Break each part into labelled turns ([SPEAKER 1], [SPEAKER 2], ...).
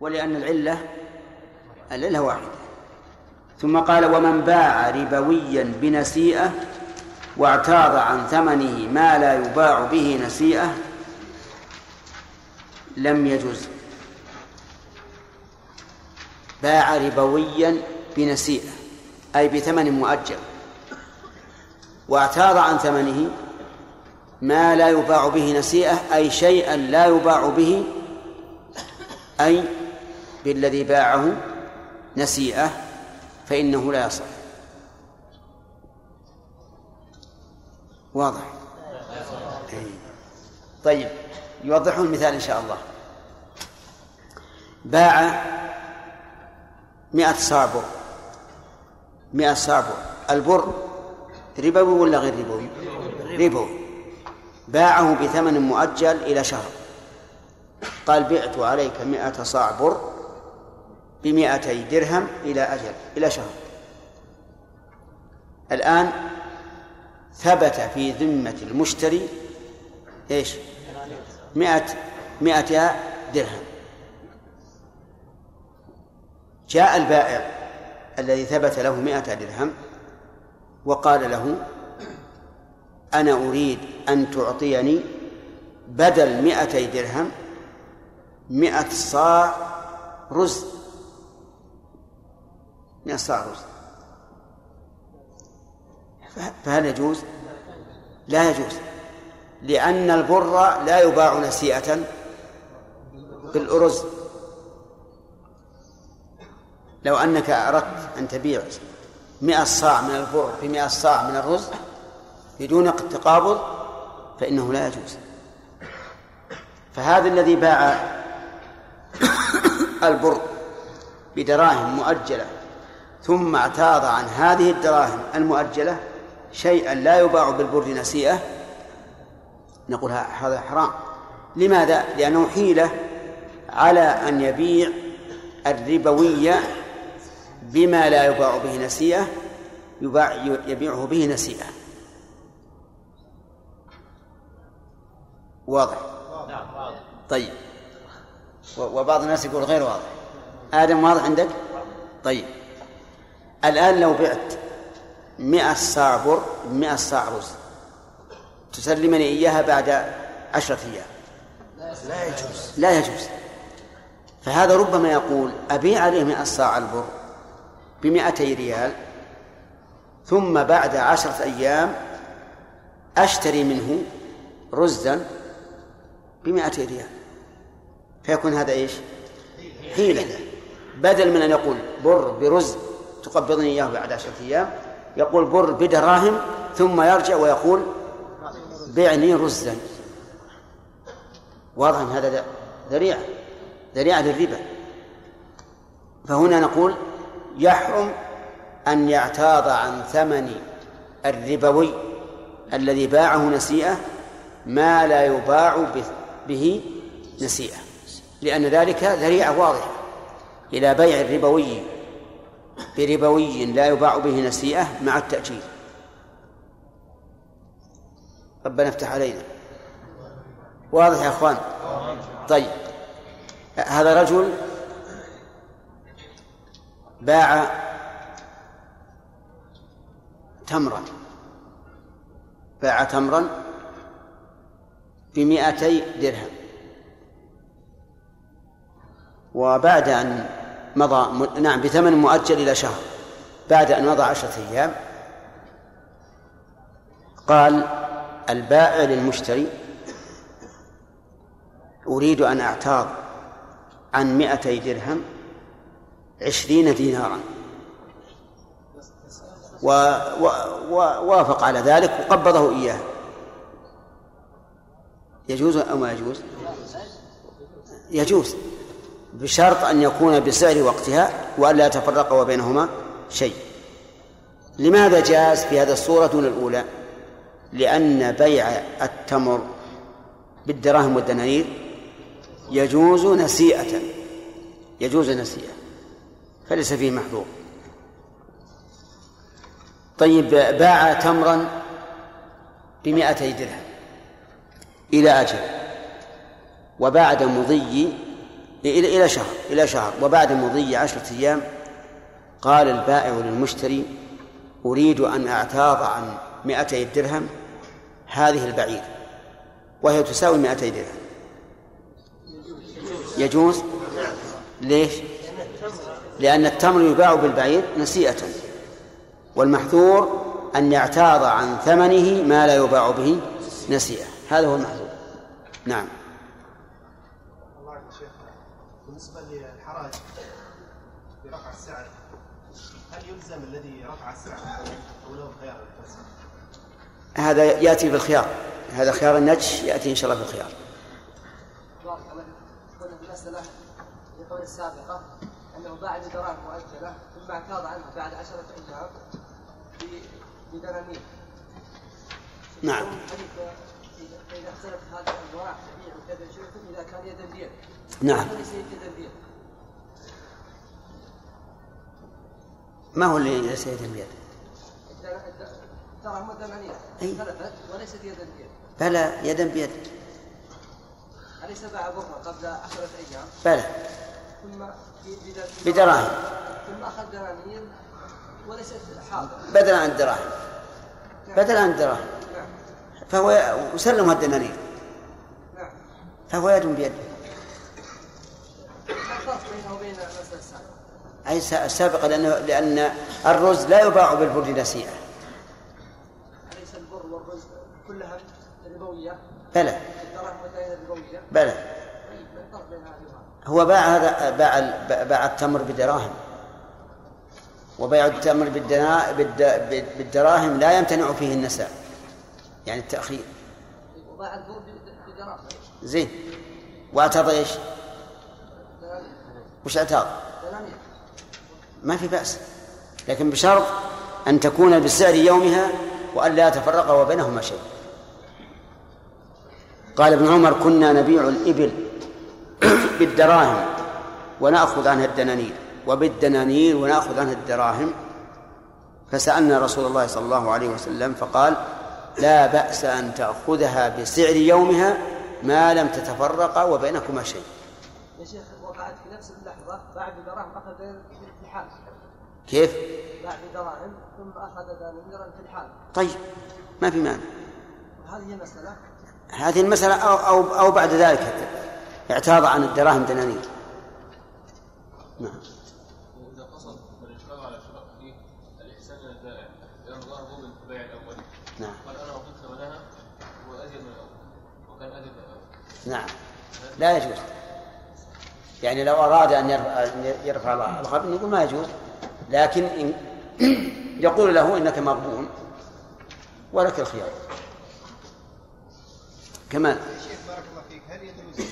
[SPEAKER 1] ولأن العلة العلة واحدة. ثم قال ومن باع ربويا بنسيئة واعتاض عن ثمنه ما لا يباع به نسيئة لم يجوز. باع ربويا بنسيئة أي بثمن مؤجل. واعتاض عن ثمنه ما لا يباع به نسيئة أي شيئا لا يباع به أي بالذي باعه نسيئة فإنه لا يصح. واضح؟ طيب يوضحون المثال إن شاء الله. باع مئة صاع بر مئة صاع بر البر ربوي ولا غير ربوي؟ ربوي. باعه بثمن مؤجل إلى شهر. قال بعت عليك مئة صاع بر بمئتي درهم إلى أجل إلى شهر الآن ثبت في ذمة المشتري إيش؟ مئة مئة درهم جاء البائع الذي ثبت له مئة درهم وقال له أنا أريد أن تعطيني بدل مئتي درهم مئة صاع رز مئة صاع رز فهل يجوز؟ لا يجوز لأن البر لا يباع نسيئة بالأرز. لو أنك أردت أن تبيع مئة صاع من البر بمئة صاع من الرز بدون تقابض فإنه لا يجوز. فهذا الذي باع البر بدراهم مؤجلة ثم اعتاض عن هذه الدراهم المؤجلة شيئا لا يباع بالبر نسيئة نقول هذا حرام. لماذا؟ لأنه حيلة على أن يبيع الربوية بما لا يباع به نسيئة يباع يبيعه به نسيئة. واضح؟ طيب. وبعض الناس يقول غير واضح. آدم واضح عندك؟ طيب. الآن لو بعت مئة صاع بر مئة صاع رز تسلمني إياها بعد عشرة أيام. لا يجوز. لا يجوز. فهذا ربما يقول أبيع عليه مئة صاع البر بمئتي ريال ثم بعد عشرة أيام أشتري منه رزا بمئتي ريال. فيكون هذا إيش؟ حيلة. بدل من أن يقول بر برز تقبضني إياه بعد عشرة أيام. يقول بر بدراهم ثم يرجع ويقول بعني رزا. واضح أن هذا ذريعة ذريعة للربا. فهنا نقول يحرم أن يعتاض عن ثمن الربوي الذي باعه نسيئة ما لا يباع به نسيئة لأن ذلك ذريعة واضحة إلى بيع الربوي. بربوي لا يباع به نسيئة مع التأجيل. ربنا افتح علينا. واضح يا إخوان؟ طيب. هذا رجل باع تمرا. باع تمرا بمئتي درهم. وبعد أن مضى نعم بثمن مؤجل إلى شهر بعد أن مضى عشرة أيام. قال البائع للمشتري أريد أن أعتاض عن مئتي درهم عشرين دينارا. ووافق على ذلك وقبضه إياه. يجوز أو ما يجوز؟ يجوز. بشرط أن يكون بسعر وقتها وألا يتفرق وبينهما شيء. لماذا جاز في هذه الصورة دون الأولى؟ لأن بيع التمر بالدراهم والدنانير يجوز نسيئة يجوز نسيئة فليس فيه محظور طيب باع تمرا بمائتي درهم إلى أجل وبعد مضي إلى إلى شهر إلى شهر. وبعد مضي عشرة أيام قال البائع للمشتري أريد أن أعتاض عن مئتي الدرهم هذه البعير. وهي تساوي مئتي درهم. يجوز؟ ليش؟ لأن التمر يباع بالبعير نسيئة. والمحذور أن يعتاض عن ثمنه ما لا يباع به نسيئة. هذا هو المحذور. نعم
[SPEAKER 2] بالنسبة للحراج في رفع السعر هل يلزم الذي رفع السعر أو له خيار
[SPEAKER 1] هذا يأتي بالخيار هذا خيار النجش يأتي إن شاء الله بالخيار
[SPEAKER 3] المسألة في السابقة أنه باع بدراهم مؤجلة ثم اعتاض عنها بعد عشرة أيام بدنانير
[SPEAKER 1] نعم.
[SPEAKER 3] إذا اختلف هذه الأنواع تبيع وكذا شركم إذا كان يدا بيد
[SPEAKER 1] نعم.
[SPEAKER 3] ليس يدا بيد
[SPEAKER 1] ما هو اللي ليس يدا بيد؟
[SPEAKER 3] اختلفت وليست يدا بيد
[SPEAKER 1] بلى يدا بيد
[SPEAKER 3] أليس باع بكرة قبل عشرة أيام؟
[SPEAKER 1] بلى.
[SPEAKER 3] ثم
[SPEAKER 1] بدراهم.
[SPEAKER 3] ثم أخذ دنانير وليست حاضر.
[SPEAKER 1] بدلا عن الدراهم
[SPEAKER 3] نعم.
[SPEAKER 1] بدلا عن الدراهم
[SPEAKER 3] نعم.
[SPEAKER 1] فهو يسلم الدنانير
[SPEAKER 3] نعم.
[SPEAKER 1] فهو يد
[SPEAKER 3] السابقة؟
[SPEAKER 1] أي السابقة لأنه لأن الرز لا يباع بالبر نسيئة
[SPEAKER 3] والرز كلها ربوية؟
[SPEAKER 1] بلى؟ بلى.
[SPEAKER 3] طيب؟
[SPEAKER 1] هو باع هذا باع باع التمر بدراهم. وبيع التمر بالدراهم لا يمتنع فيه النساء. يعني التأخير.
[SPEAKER 3] وباع البر بدراهم.
[SPEAKER 1] زين. واعترض
[SPEAKER 3] إيش؟
[SPEAKER 1] وش اعترض؟ ما في بأس. لكن بشرط أن تكون بسعر يومها وأن لا يتفرق وبينهما شيء. قال ابن عمر كنا نبيع الإبل بالدراهم ونأخذ عنها الدنانير وبالدنانير ونأخذ عنها الدراهم. فسألنا رسول الله صلى الله عليه وسلم فقال لا بأس أن تأخذها بسعر يومها ما لم تتفرق وبينكما شيء.
[SPEAKER 3] يا شيخ وقعت في نفس اللحظة باع بدراهم أخذ في الحال
[SPEAKER 1] كيف؟
[SPEAKER 3] باع بدراهم ثم أخذ دنانيرا في الحال.
[SPEAKER 1] طيب ما في مانع.
[SPEAKER 3] وهذه هي مسألة
[SPEAKER 1] هذه المسألة أو, أو, أو بعد ذلك اعتاض عن الدراهم دنانير. نعم. نعم.
[SPEAKER 4] قال ثمنها وأزيد من الأول وكان من الأول.
[SPEAKER 1] نعم. لا يجوز. يعني لو أراد أن يرفع, الغبن يقول ما يجوز. لكن إن يقول له إنك مغبون ولك الخيار. كمان
[SPEAKER 2] شيخ بارك الله فيك. هل يجوز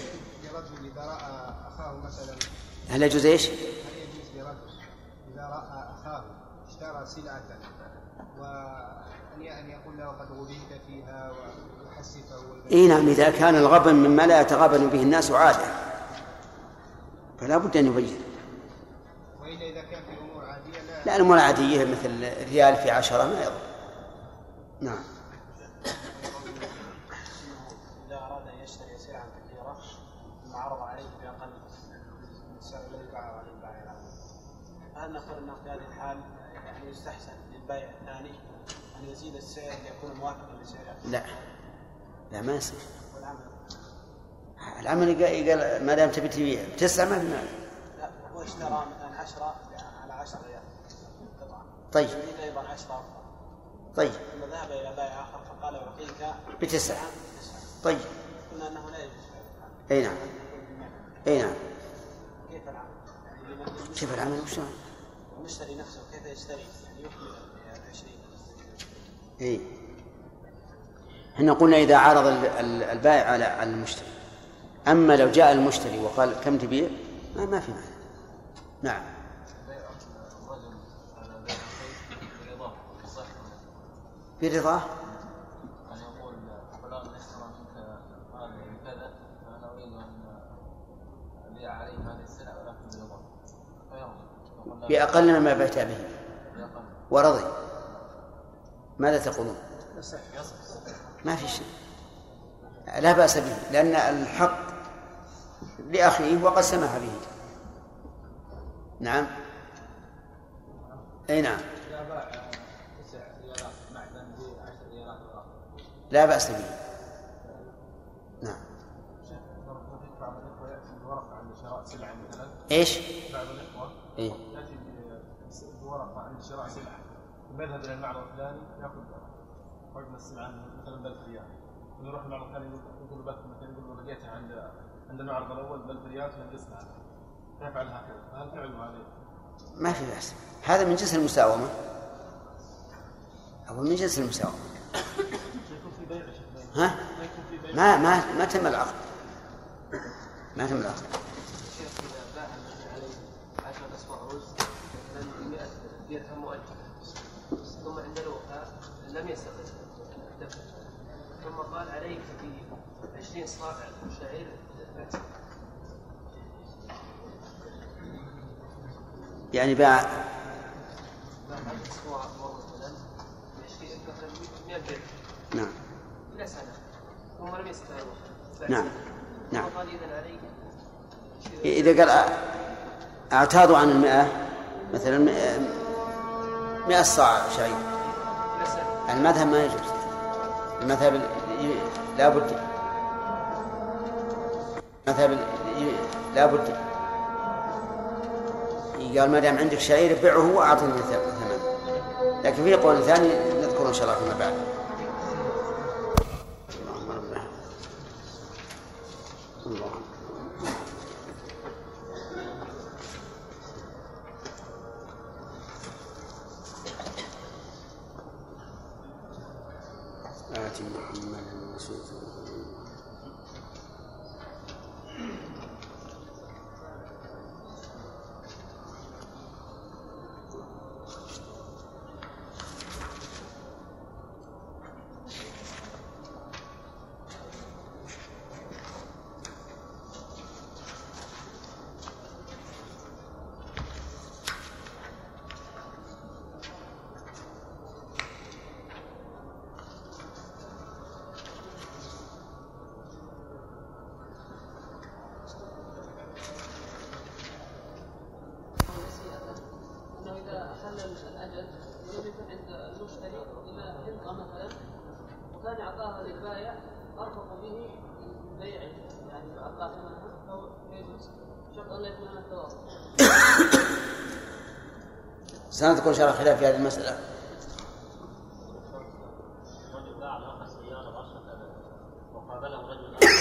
[SPEAKER 2] لرجل إذا رأى أخاه مثلا؟
[SPEAKER 1] هل يجوز إيش؟
[SPEAKER 2] هل يجوز لرجل إذا رأى أخاه اشترى سلعة وأن أن يقول له قد غبنت فيها ويحسفه
[SPEAKER 1] إي نعم إذا كان الغبن مما لا يتغابن به الناس عادة. فلا بد أن يبين.
[SPEAKER 2] كان في عادية لا.
[SPEAKER 1] لا الأمور العادية مثل ريال في عشرة ما يضر. نعم
[SPEAKER 2] إذا أراد أن يشتري سلعة كثيرة ثم عرض عليه بأقل من السعر الذي باعه عليه البائع الأول هل نقول أنه في هذه الحال يعني يستحسن للبائع الثاني أن يزيد السعر ليكون موافقا لسعره
[SPEAKER 1] لا. لا ما يصير. العمل قال ما دام تبي تبيع تسعة ما في مانع.
[SPEAKER 2] لا هو اشترى مثلا 10 على 10 ريال. قطعة
[SPEAKER 1] طيب.
[SPEAKER 2] يريد أيضا 10 أخرى
[SPEAKER 1] طيب.
[SPEAKER 2] ثم ذهب إلى بائع آخر فقال أعطيك
[SPEAKER 1] بتسعة.
[SPEAKER 2] تسعة
[SPEAKER 1] طيب.
[SPEAKER 2] قلنا أنه لا يجوز.
[SPEAKER 1] أي نعم. أي نعم.
[SPEAKER 2] كيف العمل؟ يعني
[SPEAKER 1] كيف العمل؟ وش نعم؟
[SPEAKER 2] المشتري نفسه كيف يشتري؟ يعني يكمل ال 20
[SPEAKER 1] اي إحنا قلنا إذا عرض ال- ال- البائع على على المشتري. أما لو جاء المشتري وقال كم تبيع؟ ما, ما في مانع نعم.
[SPEAKER 4] يقول لا
[SPEAKER 1] بأقل مما بعت به.
[SPEAKER 4] بأقل.
[SPEAKER 1] ورضي. ماذا تقولون؟
[SPEAKER 4] يصح.
[SPEAKER 1] ما في شيء. لا بأس به لأن الحق لأخيه وقد سمح به. نعم. أي نعم. لا بأس به. نعم. إيش؟
[SPEAKER 5] بعض الاخوه
[SPEAKER 1] إيه؟
[SPEAKER 5] يأتي بورقة عند شراء سلعة. ثم يذهب إلى المعرض الفلاني يأخذ مثلا ب 1000 ريال يروح المعرض الثاني يقول يقول بث مثلا يقول عند عند المعرض الأول ب 1000 ريال فنقصنا فيفعل هكذا. فهل فعله هذا؟
[SPEAKER 1] ما في بأس. هذا من جنس المساومة. أو من جنس المساومة. ها؟
[SPEAKER 5] ما
[SPEAKER 1] ما ما تم العقد. ما تم العقد.
[SPEAKER 3] شيخ إذا باع المبني عليه عشرة أسواق رز مثلا ب 100 درهم ثم عند الوفاة لم يستقل اكتفى ثم قال عليك في 20 صاع شعير بعت.
[SPEAKER 1] يعني باع
[SPEAKER 3] باع 10 أسواق مثلا ب 20 مثلا 100 درهم
[SPEAKER 1] نعم.
[SPEAKER 3] إلى سنة. ثم لم
[SPEAKER 1] نعم. نعم.
[SPEAKER 3] قال إذا
[SPEAKER 1] قال اعتاضوا عن المئة مثلا مئة- صاع شعير المذهب ما يجوز. المذهب لابد مذهب ي- لابد قال ما دام عندك شعير بيعه وأعطني ثمن لكن في قول ثاني نذكره إن شاء الله فيما بعد. سنذكر الله خلاف في هذه المسألة
[SPEAKER 4] رجل باع لاخر سياره ب 10000 وقابله رجل اخر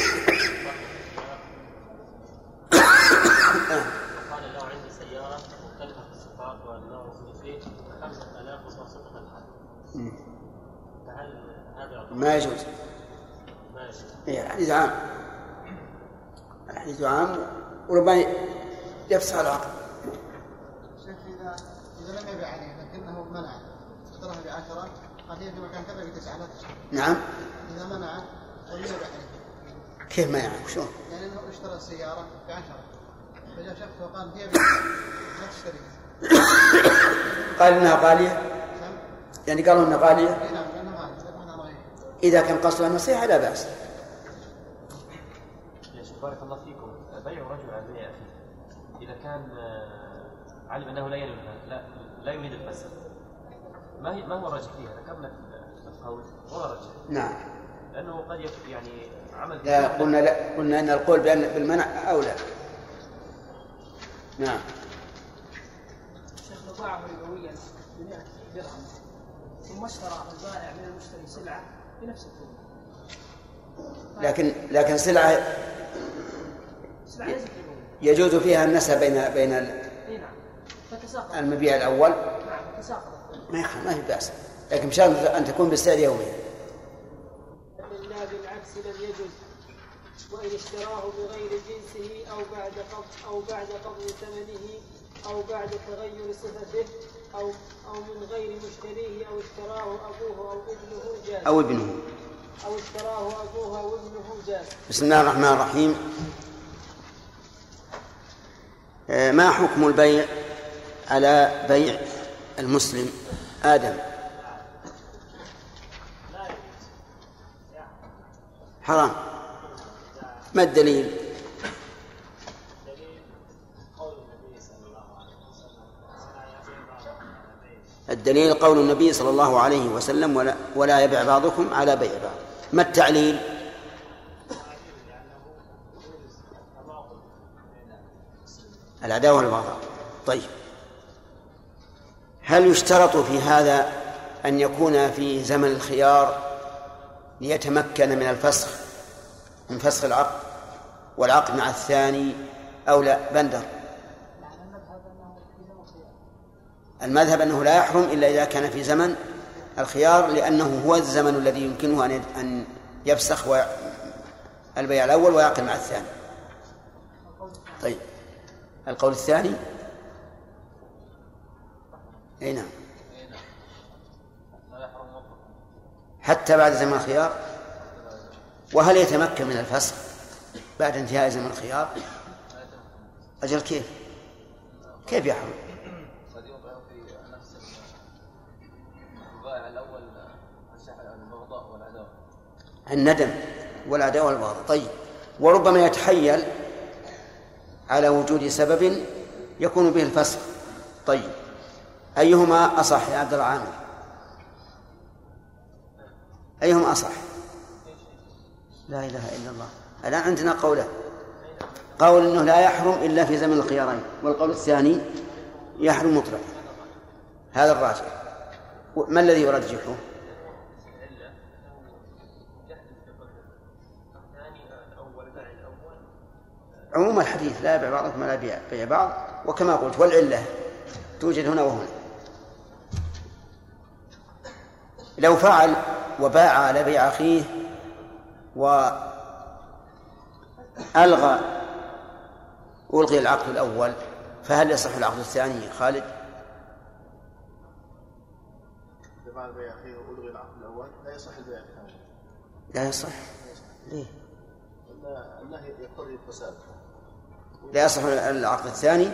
[SPEAKER 4] وقال له عندي سياره مختلفه في الصفات والنوع والسلوكيه 5000 وصار صفقه الحال فهل هذا يعتبر
[SPEAKER 1] ما يجوز
[SPEAKER 4] ما يجوز
[SPEAKER 1] إيه الحديث عام الحديث عام وربما يفسح العقد
[SPEAKER 6] شيخ اذا اذا لم يبيع عليه لكنه منع اشتراها بعشره قال هي في مكان كذا بتسعه لا تشتري
[SPEAKER 1] نعم
[SPEAKER 6] اذا منع ولم يبيع عليه
[SPEAKER 1] كيف ما يعرف شلون؟
[SPEAKER 6] يعني إنه اشترى السياره بعشرة. فجاء شخص وقال هي لا تشتريها.
[SPEAKER 1] قال إنها غالية؟
[SPEAKER 6] نعم
[SPEAKER 1] يعني قالوا إنها غالية؟
[SPEAKER 6] إي نعم
[SPEAKER 1] إذا كان قصدها النصيحة لا بأس.
[SPEAKER 7] يا شيخ بارك الله فيكم. بيع رجل عن بيع اخيه إذا كان آه، علم أنه لا يريد لا لا يريد الفساد. ما هي ما هو الراجح فيها؟ ذكرنا في القول هو الراجح
[SPEAKER 1] نعم.
[SPEAKER 7] لأنه قد يعني
[SPEAKER 1] لا قلنا لا قلنا إن القول بأن بالمنع أولى. نعم.
[SPEAKER 8] شيخ باعه ربويا ب 100 درهم ثم اشترى البائع من المشتري سلعة بنفس القيمة.
[SPEAKER 1] لكن لكن سلعة يجوز فيها النسب بين بين
[SPEAKER 8] نعم.
[SPEAKER 1] المبيع الأول.
[SPEAKER 8] نعم
[SPEAKER 1] ما ما في بأس. لكن بشرط أن تكون بالسعر يوميا
[SPEAKER 8] لا بالعكس لم يجز وإن اشتراه بغير جنسه أو بعد قبض أو بعد قبض ثمنه أو بعد تغير صفته أو أو من غير مشتريه أو اشتراه أبوه أو ابنه جاز.
[SPEAKER 1] أو ابنه.
[SPEAKER 8] أو اشتراه أبوه أو ابنه جاز.
[SPEAKER 1] بسم الله الرحمن الرحيم. آه، ما حكم البيع على بيع المسلم آدم؟ حرام. ما الدليل؟ الدليل قول النبي صلى الله عليه وسلم ولا, ولا يبع بعضكم على بيع بعض. ما التعليل؟ العداوة والبغضاء. طيب. هل يشترط في هذا أن يكون في زمن الخيار ليتمكن من الفسخ من فسخ العقد؟ والعقد مع الثاني أو لا؟ بندر. المذهب أنه لا يحرم إلا إذا كان في زمن الخيار لأنه هو الزمن الذي يمكنه أن يفسخ البيع الأول ويعقد مع الثاني. طيب. القول الثاني؟ أي نعم. حتى بعد زمن الخيار؟ وهل يتمكن من الفسخ؟ بعد انتهاء زمن الخيار أجل كيف؟ كيف يحرم
[SPEAKER 9] قد يوقع في البائع الأول البغضاء والعداوه
[SPEAKER 1] الندم والعداوة والبغضاء. طيب. وربما يتحيل على وجود سبب يكون به الفسخ. طيب. أيهما أصح يا عبد العامر؟ أيهما أصح؟ لا إله إلا الله. الآن عندنا قولان قول أنه لا يحرم إلا في زمن الخيارين والقول الثاني يحرم مطلقا. هذا الراجح. ما الذي يرجحه؟ عموم الحديث لا يبيع بعضكم ولا يبيع بيع بعض وكما قلت والعلة توجد هنا وهنا. لو فعل وباع على بيع أخيه وألغى ألغي العقد الأول فهل يصح العقد الثاني خالد؟
[SPEAKER 2] بعد بيع أخيه وألغي العقد الأول؟ لا يصح البيع الثاني
[SPEAKER 1] لا يصح. ليه؟
[SPEAKER 2] النهي يقتضي الفساد.
[SPEAKER 1] لا يصح العقد الثاني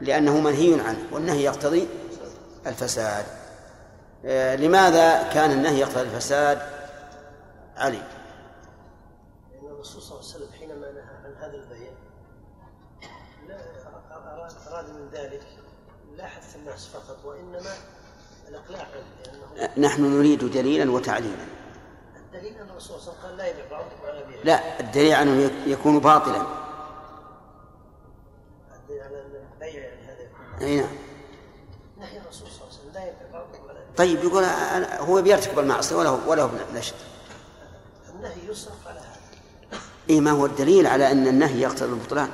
[SPEAKER 1] لأنه منهي عنه والنهي يقتضي الفساد. آه، لماذا كان النهي يقتضي الفساد؟ علي.
[SPEAKER 10] لأن الرسول صلى الله عليه وسلم هذا البيع لا أراد, من ذلك لا حث الناس فقط وإنما الإقلاع عنه
[SPEAKER 1] نحن نريد دليلا وتعليلا.
[SPEAKER 10] الدليل أن الرسول صلى الله عليه وسلم قال لا يبيع بعضكم على بيع.
[SPEAKER 1] لا الدليل عنه يكون باطلا.
[SPEAKER 10] الدليل على البيع هذا يكون
[SPEAKER 1] أي نعم.
[SPEAKER 10] نهي الرسول صلى الله عليه وسلم لا يبيع بعضكم على بيع.
[SPEAKER 1] طيب يقول هو بيرتكب المعصية وله وله نشر
[SPEAKER 10] النهي يصرف على هذا.
[SPEAKER 1] اي ما هو الدليل على أن النهي يقتضي البطلان؟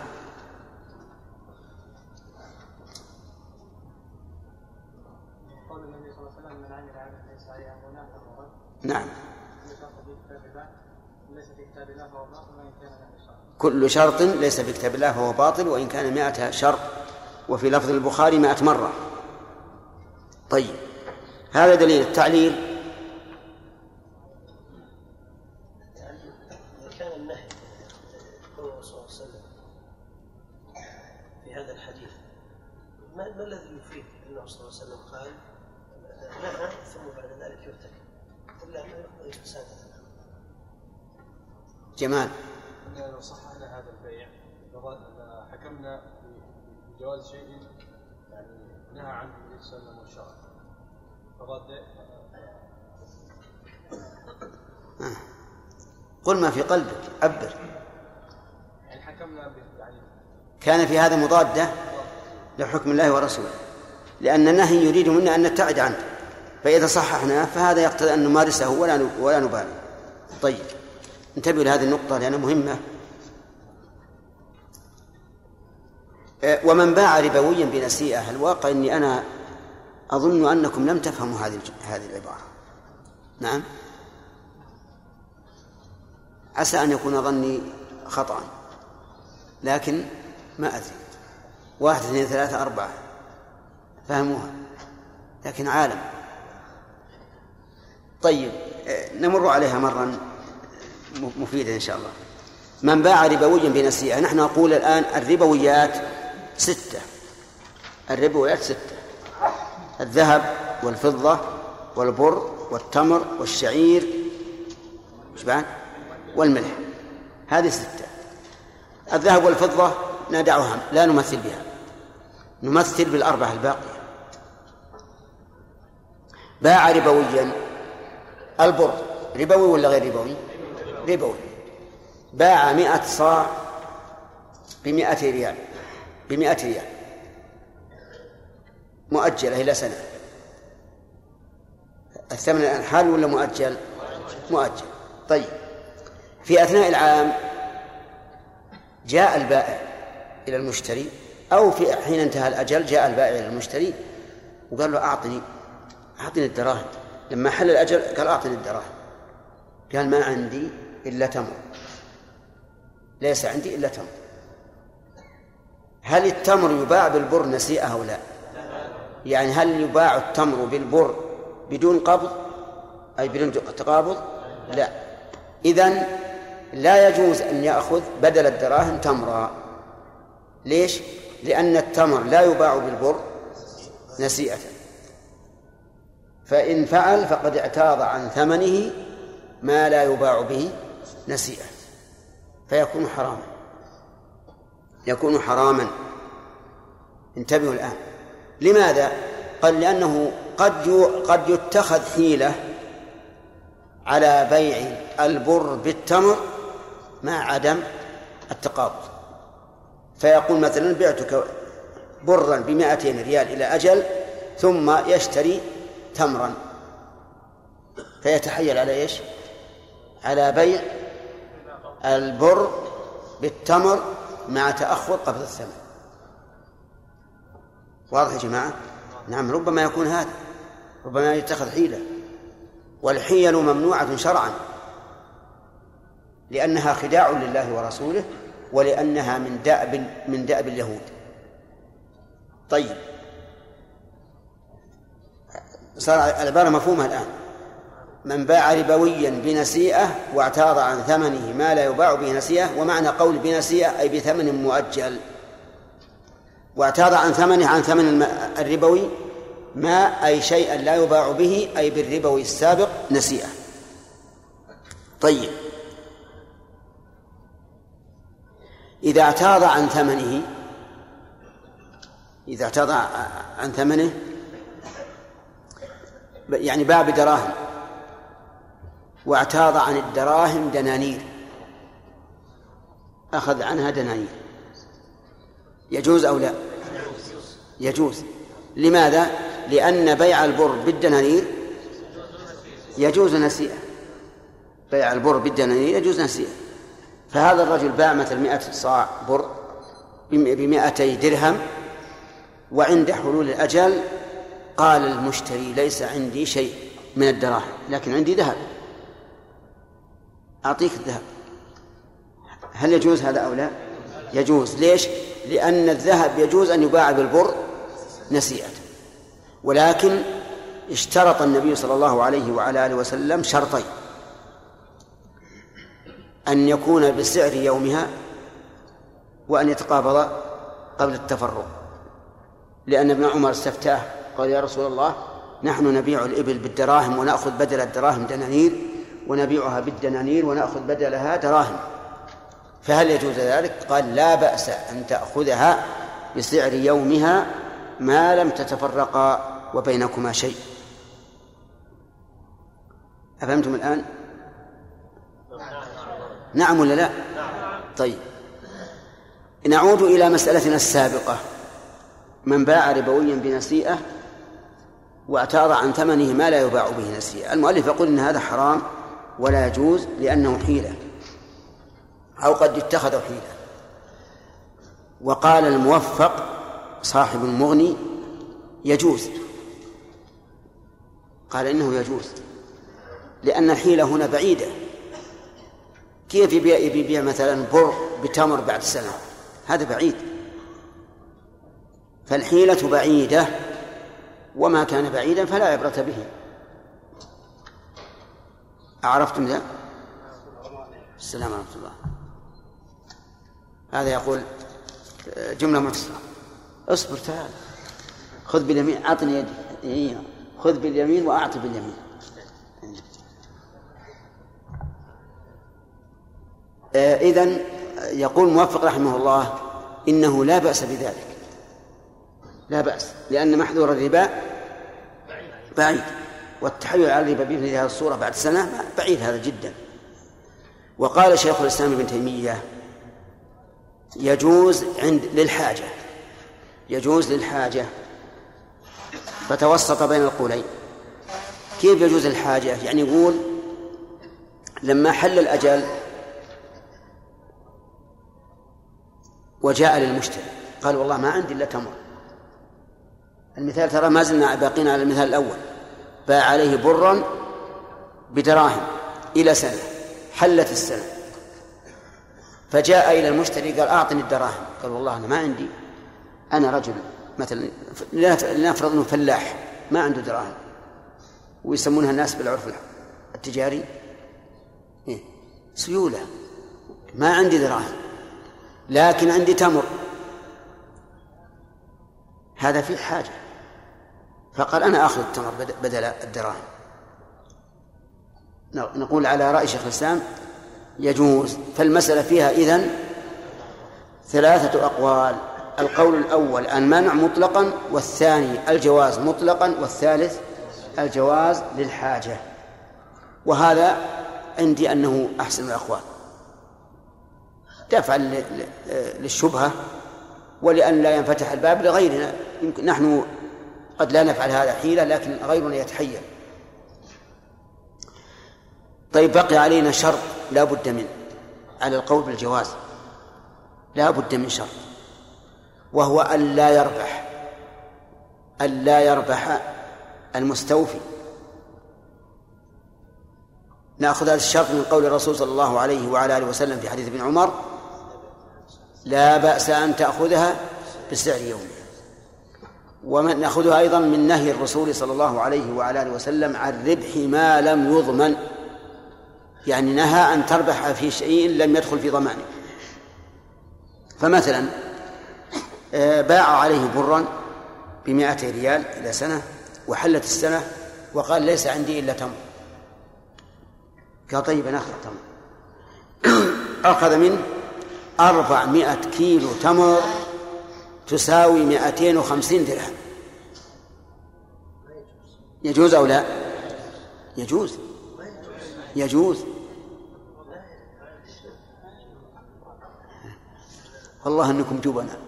[SPEAKER 1] نعم.
[SPEAKER 11] كل شرط في كتاب الله ليس في كتاب الله فهو باطل وإن كان له شرط
[SPEAKER 1] كل شرط ليس في كتاب الله فهو باطل وإن كان مائة شرط. وفي لفظ البخاري مائة مرة. طيب. هذا دليل. التعليل
[SPEAKER 10] يعني إذا كان النهي قول الرسول صلى الله عليه وسلم في هذا الحديث ما, ما الذي يفيد أنه صلى الله عليه وسلم قال نهى ثم بعد ذلك يرتكب إلا أنه يقضي الفساد
[SPEAKER 1] جمال.
[SPEAKER 5] لو صححنا هذا البيع. حكمنا بجواز شيء يعني نهى عنه النبي صلى الله عليه وسلم والشرع فضد
[SPEAKER 1] قل ما في قلبك عبر.
[SPEAKER 5] يعني حكمنا يعني
[SPEAKER 1] كان في هذا مضادة لحكم الله ورسوله. لأن النهي يريد منا أن نبتعد عنه. فإذا صححناه فهذا يقتضي أن نمارسه ولا ولا نبالي. طيب. انتبهوا لهذه النقطة لأنها مهمة. آه، ومن باع ربويا بنسيئة الواقع أني أنا أظن أنكم لم تفهموا هذه هذه العبارة؟ نعم. عسى أن يكون ظني خطأ لكن ما أدري. واحد اثنين ثلاثة أربعة. فهموها. لكن عالم. طيب آه، نمر عليها مرة مفيدة إن شاء الله. من باع ربويا بنسيئة نحن نقول الآن الربويات ستة. الربويات ستة. الذهب والفضة والبر والتمر والشعير؟ والملح. هذه ستة. الذهب والفضة ندعها لا نمثل بها. نمثل بالأربعة الباقية. باع ربويا البر ربوي ولا غير ربوي؟ ربوي باع مئة صاع بمئة ريال بمئة ريال. مؤجلة إلى سنة. الثمن الآن حال ولا مؤجل؟ مؤجل. طيب. في أثناء العام جاء البائع إلى المشتري أو في حين انتهى الأجل جاء البائع إلى المشتري وقال له أعطني أعطني الدراهم. لما حل الأجل قال أعطني الدراهم. قال ما عندي؟ إلا تمر. ليس عندي إلا تمر. هل التمر يباع بالبر نسيئة أو لا؟ يعني هل يباع التمر بالبر بدون قبض؟ أي بدون تقابض؟ لا. إذن لا يجوز أن يأخذ بدل الدراهم تمرا. ليش؟ لأن التمر لا يباع بالبر نسيئة. فإن فعل فقد اعتاض عن ثمنه ما لا يباع به نسيئة فيكون حراما. يكون حراما. انتبهوا الآن. لماذا؟ قال لأنه قد قد يتخذ حيلة على بيع البر بالتمر مع عدم التقابض. فيقول مثلا بعتك برا بمائتين ريال إلى أجل ثم يشتري تمرا. فيتحيل على إيش؟ على بيع البر بالتمر مع تأخر قبض الثمن. واضح يا جماعة؟ نعم ربما يكون هذا ربما يتخذ حيلة. والحيل ممنوعة شرعا لأنها خداع لله ورسوله ولأنها من دأب من دأب اليهود. طيب. صار العبارة مفهومة الآن. من باع ربويا بنسيئة واعتاض عن ثمنه ما لا يباع به نسيئة ومعنى قول بنسيئة أي بثمن مؤجل. واعتاض عن ثمنه عن ثمن الربوي ما أي شيئا لا يباع به أي بالربوي السابق نسيئة. طيب. إذا اعتاض عن ثمنه إذا اعتاض عن ثمنه يعني باع بدراهم واعتاض عن الدراهم دنانير. أخذ عنها دنانير. يجوز أو لا؟ يجوز. لماذا؟ لأن بيع البر بالدنانير يجوز نسيئة. بيع البر بالدنانير يجوز نسيئة. فهذا الرجل باع مثل مئة صاع بر بمئتي درهم وعند حلول الأجل قال المشتري ليس عندي شيء من الدراهم لكن عندي ذهب. أعطيك الذهب. هل يجوز هذا أو لا؟ يجوز. ليش؟ لأن الذهب يجوز أن يباع بالبر نسيئة. ولكن اشترط النبي صلى الله عليه وعلى آله وسلم شرطين. أن يكون بسعر يومها وأن يتقابض قبل التفرق لأن ابن عمر استفتاه قال يا رسول الله نحن نبيع الإبل بالدراهم ونأخذ بدل الدراهم دنانير ونبيعها بالدنانير ونأخذ بدلها دراهم فهل يجوز ذلك؟ قال لا بأس أن تأخذها بسعر يومها ما لم تتفرقا وبينكما شيء أفهمتم الآن؟ نعم ولا لا؟ طيب نعود إلى مسألتنا السابقة من باع ربويا بنسيئة واعتاض عن ثمنه ما لا يباع به نسيئة المؤلف يقول إن هذا حرام ولا يجوز لأنه حيلة أو قد اتخذ حيلة. وقال الموفق صاحب المغني يجوز. قال إنه يجوز لأن الحيلة هنا بعيدة. كيف يبيع يبيع مثلا بر بتمر بعد سنة؟ هذا بعيد. فالحيلة بعيدة وما كان بعيدا فلا عبرة به. أعرفتم ذا؟ السلام ورحمة الله. هذا يقول جملة مختصرة اصبر تعال. خذ باليمين أعطني يدي. إيه. خذ باليمين وأعطي باليمين. آه إذن يقول موفق رحمه الله إنه لا بأس بذلك. لا بأس لأن محذور الربا بعيد. والتحايل على الربا بمثل هذه الصورة بعد سنة بعيد هذا جدا. وقال شيخ الإسلام ابن تيمية يجوز عند للحاجة يجوز للحاجة فتوسط بين القولين. كيف يجوز الحاجة؟ يعني يقول لما حل الأجل وجاء للمشتري قال والله ما عندي إلا تمر. المثال ترى ما زلنا باقين على المثال الأول. باع عليه برا بدراهم إلى سنة حلت السنة. فجاء إلى المشتري قال أعطني الدراهم. قال والله أنا ما عندي أنا رجل مثلا لنفرض أنه فلاح ما عنده دراهم. ويسمونها الناس بالعرف التجاري. إيه؟ سيولة. ما عندي دراهم لكن عندي تمر. هذا فيه حاجة. فقال أنا آخذ التمر بدل الدراهم. نقول على رأي شيخ الإسلام يجوز. فالمسألة فيها إذن ثلاثة أقوال. القول الأول المنع مطلقا والثاني الجواز مطلقا والثالث الجواز للحاجة. وهذا عندي أنه أحسن الأقوال. دفعا للشبهة ولأن لا ينفتح الباب لغيرنا. نحن قد لا نفعل هذا حيلة لكن غيرنا يتحيل طيب بقي علينا شرط لا بد منه على القول بالجواز. لا بد من شرط وهو أن لا يربح أن لا يربح المستوفي. نأخذ هذا الشرط من قول الرسول صلى الله عليه وعلى آله وسلم في حديث ابن عمر لا بأس أن تأخذها بسعر يومها وناخذها أيضا من نهي الرسول صلى الله عليه وعلى آله وسلم عن ربح ما لم يضمن. يعني نهى أن تربح في شيء لم يدخل في ضمانه. فمثلا آه، باع عليه برا بمائة ريال إلى سنة وحلت السنة وقال ليس عندي إلا تمر. قال طيب أنا أخذ تمر. أخذ منه أربعمائة كيلو تمر. تساوي مائتين وخمسين درهم. يجوز أو لا؟ يجوز. يجوز. والله أنكم جبناء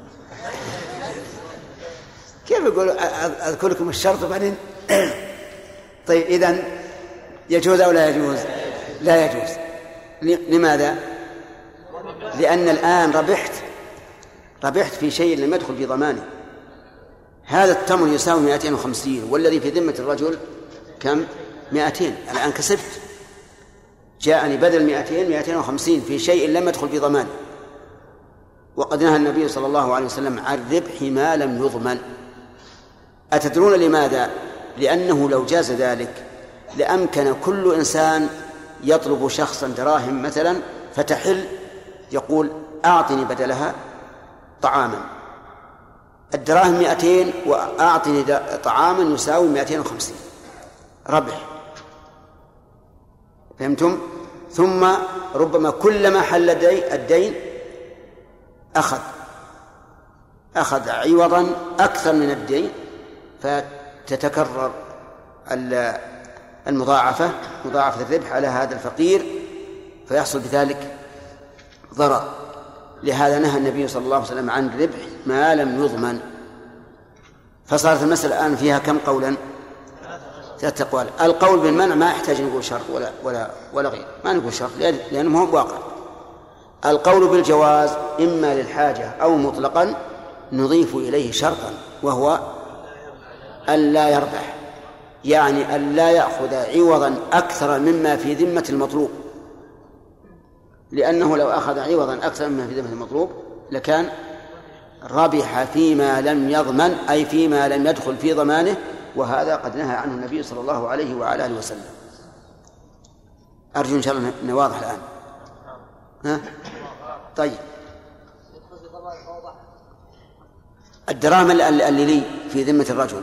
[SPEAKER 1] كيف يقول أذكر لكم الشرط وبعدين طيب اذا يجوز أو لا يجوز؟ لا يجوز. لماذا؟ لأن الآن ربحت. ربحت في شيء لم يدخل في ضمانه هذا التمر يساوي 250 والذي في ذمة الرجل كم؟ 200 الآن كسبت. جاءني بدل 200 250 في شيء لم يدخل في ضمانه وقد نهى النبي صلى الله عليه وسلم عن ربح ما لم يضمن. أتدرون لماذا؟ لأنه لو جاز ذلك لأمكن كل إنسان يطلب شخصا دراهم مثلا فتحل يقول أعطني بدلها طعاما. الدراهم مئتين وأعطني طعاما يساوي مئتين وخمسين. ربح. فهمتم؟ ثم ربما كلما حل الدين أخذ. أخذ عوضا أكثر من الدين فتتكرر المضاعفة مضاعفة الربح على هذا الفقير فيحصل بذلك ضرر. لهذا نهى النبي صلى الله عليه وسلم عن ربح ما لم يضمن. فصارت المسألة الآن فيها كم قولا؟ ثلاثة أقوال القول بالمنع ما يحتاج نقول شرط ولا ولا ولا غير. ما نقول شرط لأنه هو واقع القول بالجواز إما للحاجة أو مطلقا نضيف إليه شرطا وهو أن لا يربح. يعني أن لا يأخذ عوضا أكثر مما في ذمة المطلوب. لأنه لو أخذ عوضا أكثر مما في ذمة المطلوب لكان ربح فيما لم يضمن أي فيما لم يدخل في ضمانه وهذا قد نهى عنه النبي صلى الله عليه وعلى آله وسلم أرجو إن شاء الله أنه واضح الآن ها؟ طيب الدراهم اللي لي في ذمة الرجل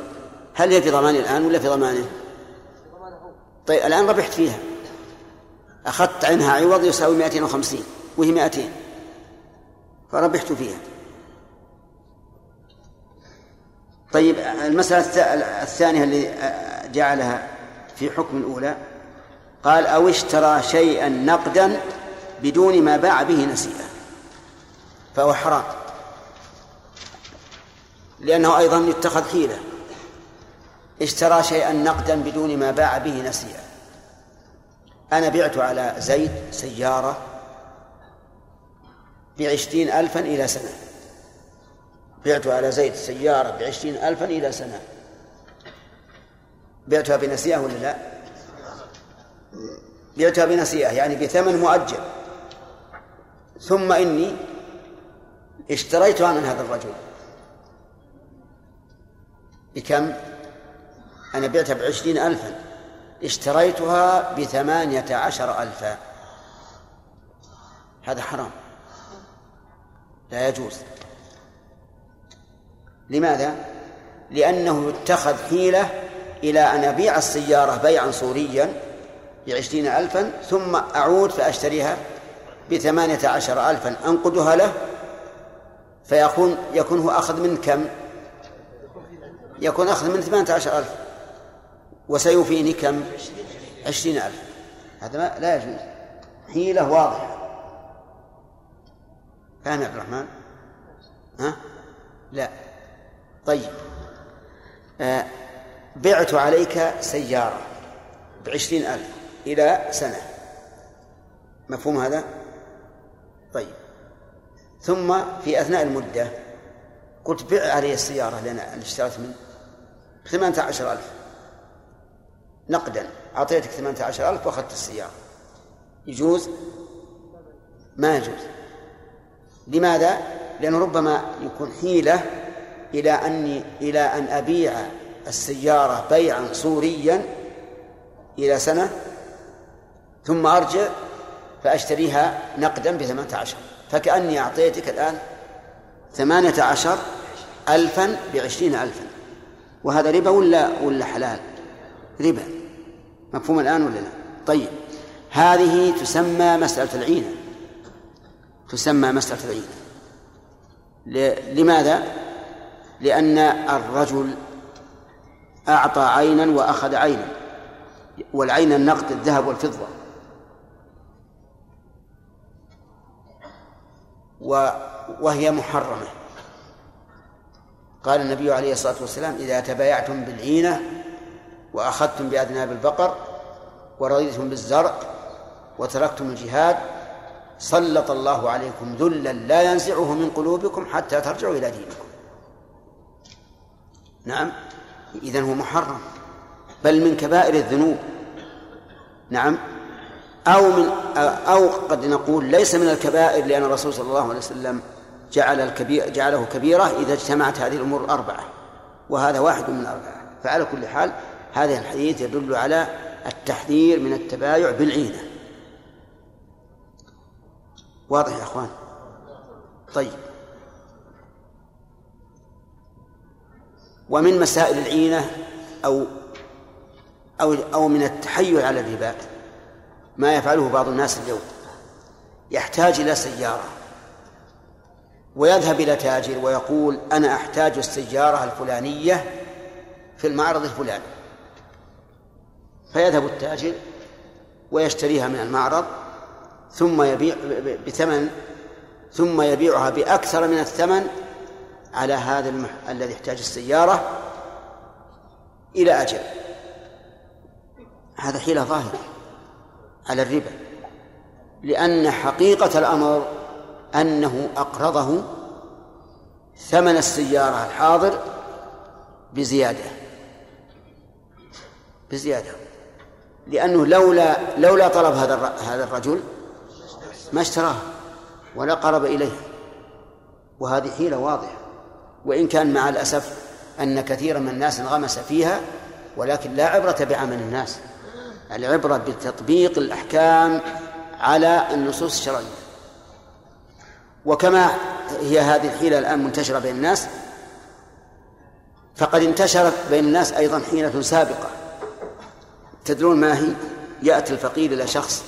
[SPEAKER 1] هل هي في ضماني الآن ولا في ضمانه؟ طيب الآن ربحت فيها أخذت عنها عوض يساوي 250 وهي 200 فربحت فيها. طيب المسألة الثانية اللي جعلها في حكم الأولى. قال أو اشترى شيئا نقدا بدون ما باع به نسيئا. فهو حرام. لأنه أيضا يتخذ حيلة اشترى شيئا نقدا بدون ما باع به نسيئا. أنا بعت على زيد سيارة بعشرين ألفا إلى سنة. بعت على زيد سيارة بعشرين ألفا إلى سنة. بعتها بنسيئة ولا لا؟ بعتها بنسيئة يعني بثمن مؤجل. ثم إني اشتريتها من هذا الرجل. بكم؟ أنا بعتها بعشرين ألفا. اشتريتها بثمانية عشر ألفا هذا حرام لا يجوز لماذا؟ لأنه يتخذ حيلة إلى أن أبيع السيارة بيعا صوريا بعشرين ألفا ثم أعود فأشتريها بثمانية عشر ألفا أنقدها له فيكون يكون هو أخذ من كم؟ يكون أخذ من ثمانية عشر ألف وسيوفيني كم؟ عشرين ألف هذا ما لا يجوز حيلة واضحة فاهم يا عبد الرحمن؟ ها؟ لا طيب آه بعت عليك سيارة بعشرين ألف إلى سنة مفهوم هذا؟ طيب ثم في أثناء المدة قلت بع علي السيارة اللي أنا اشتريت منه بثمانية عشر ألف نقدا. أعطيتك ثمانية عشر ألف وأخذت السيارة. يجوز؟ ما يجوز. لماذا؟ لأنه ربما يكون حيلة إلى أني إلى أن أبيع السيارة بيعا صوريا إلى سنة ثم أرجع فأشتريها نقدا بثمانية عشر. فكأني أعطيتك الآن ثمانية عشر ألفا بعشرين ألفا. وهذا ربا ولا ولا حلال؟ ربا. مفهوم الآن ولا لا؟ طيب. هذه تسمى مسألة العينة. تسمى مسألة العينة. لماذا؟ لأن الرجل أعطى عينا وأخذ عينا. والعين النقد الذهب والفضة. وهي محرمة. قال النبي عليه الصلاة والسلام إذا تبايعتم بالعينة وأخذتم بأذناب البقر ورضيتم بالزرع وتركتم الجهاد سلط الله عليكم ذلا لا ينزعه من قلوبكم حتى ترجعوا إلى دينكم. نعم إذن هو محرم بل من كبائر الذنوب. نعم أو من أو قد نقول ليس من الكبائر لأن الرسول صلى الله عليه وسلم جعل الكبير جعله كبيرة إذا اجتمعت هذه الأمور الأربعة وهذا واحد من الأربعة. فعلى كل حال هذا الحديث يدل على التحذير من التبايع بالعينة واضح يا أخوان؟ طيب. ومن مسائل العينة أو أو أو من التحيل على الربا ما يفعله بعض الناس اليوم. يحتاج إلى سيارة. ويذهب إلى تاجر ويقول أنا أحتاج السيارة الفلانية في المعرض الفلاني. فيذهب التاجر ويشتريها من المعرض ثم يبيع بثمن ثم يبيعها بأكثر من الثمن على هذا المح... الذي يحتاج السيارة إلى أجل. هذا حيلة ظاهرة على الربا لأن حقيقة الأمر أنه أقرضه ثمن السيارة الحاضر بزيادة بزيادة. لأنه لولا لولا طلب هذا هذا الرجل ما اشتراها ولا قرب إليها وهذه حيلة واضحة. وإن كان مع الأسف أن كثيرا من الناس انغمس فيها ولكن لا عبرة بعمل الناس. العبرة بتطبيق الأحكام على النصوص الشرعية. وكما هي هذه الحيلة الآن منتشرة بين الناس فقد انتشرت بين الناس أيضا حيلة سابقة. تدرون ما هي؟ يأتي الفقير إلى شخص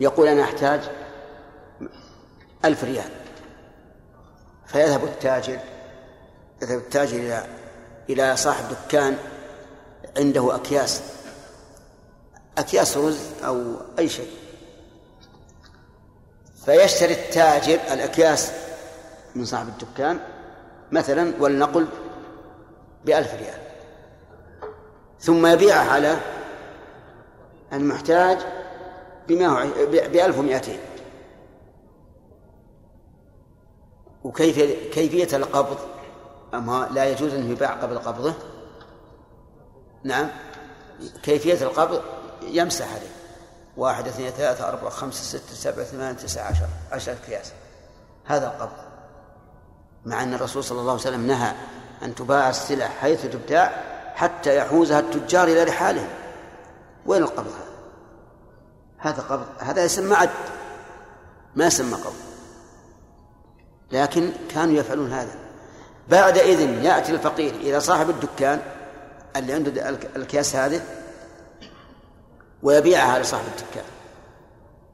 [SPEAKER 1] يقول أنا أحتاج ألف ريال. فيذهب التاجر يذهب التاجر إلى إلى صاحب دكان عنده أكياس أكياس رز أو أي شيء. فيشتري التاجر الأكياس من صاحب الدكان مثلا ولنقل بألف ريال. ثم يبيعها على المحتاج بألف ومائتين وكيف كيفية القبض؟ أما لا يجوز أن يباع قبل قبضه؟ نعم. كيفية القبض؟ يمسح عليه. واحد اثنين ثلاثة أربعة خمسة ستة سبعة ثمانية تسعة عشر. عشرة أكياس هذا القبض. مع أن الرسول صلى الله عليه وسلم نهى أن تباع السلع حيث تبتاع حتى يحوزها التجار إلى رحالهم. وين القبض هذا؟ هذا قبض هذا يسمى عد ما يسمى قبض لكن كانوا يفعلون هذا. بعد إذن يأتي الفقير إلى صاحب الدكان اللي عنده الأكياس هذه ويبيعها لصاحب الدكان.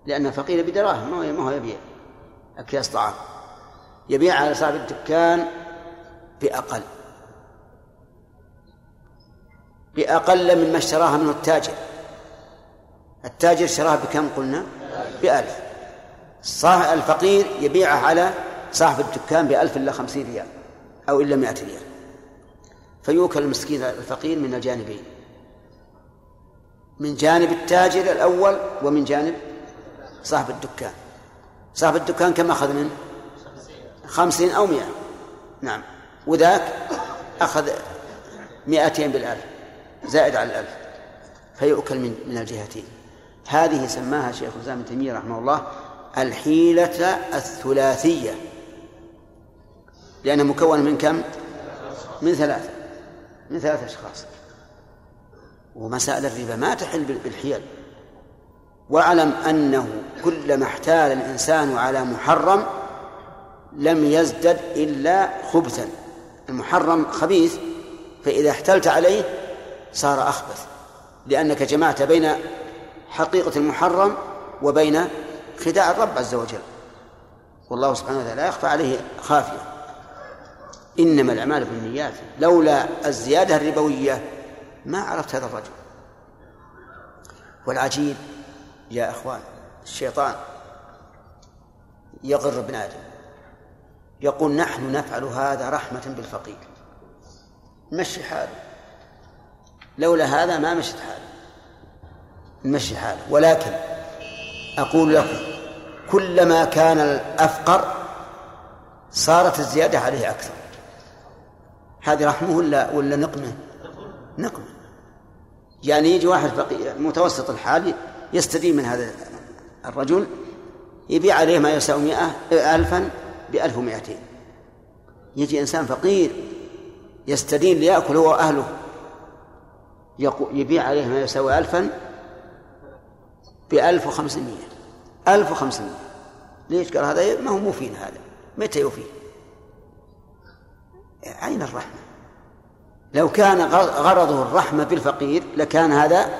[SPEAKER 1] لأن الفقير بدراهم ما هو يبيع أكياس طعام. يبيعها لصاحب الدكان بأقل. بأقل مما اشتراها منه التاجر. التاجر اشتراها بكم قلنا؟ بألف. صاحب الفقير يبيعها على صاحب الدكان بألف إلا خمسين ريال أو إلا مائة ريال. فيوكل المسكين الفقير من الجانبين. من جانب التاجر الأول ومن جانب صاحب الدكان. صاحب الدكان كم أخذ منه؟ خمسين أو مئة. نعم. وذاك أخذ مئتين بالألف. زائد على الألف فيؤكل من من الجهتين. هذه سماها شيخ الإسلام ابن تيمية رحمه الله الحيلة الثلاثية. لأنها مكونة من كم؟ من ثلاثة من ثلاثة أشخاص. ومسائل الربا ما تحل بالحيل. واعلم أنه كلما احتال الإنسان على محرم لم يزدد إلا خبثا. المحرم خبيث فإذا احتلت عليه صار أخبث لأنك جمعت بين حقيقة المحرم وبين خداع الرب عز وجل. والله سبحانه وتعالى لا يخفى عليه خافية. إنما الأعمال بالنيات. لولا الزيادة الربوية ما عرفت هذا الرجل. والعجيب يا أخوان الشيطان يغر ابن آدم. يقول نحن نفعل هذا رحمة بالفقير. مشي حاله لولا هذا ما مشت حاله نمشي حاله ولكن أقول لكم كلما كان الأفقر صارت الزيادة عليه أكثر. هذه رحمه ولا ولا نقمة؟ نقمة. يعني يجي واحد فقير متوسط الحال يستدين من هذا الرجل يبيع عليه ما يساوي مئة ألفا بألف ومائتين يجي إنسان فقير يستدين ليأكل هو وأهله. يبيع عليه ما يساوي ألفا بألف وخمسمائة ألف وخمسمائة ليش قال هذا؟ ما هو مفيد هذا. متى يفيد؟ أين الرحمة. لو كان غرضه الرحمة بالفقير لكان هذا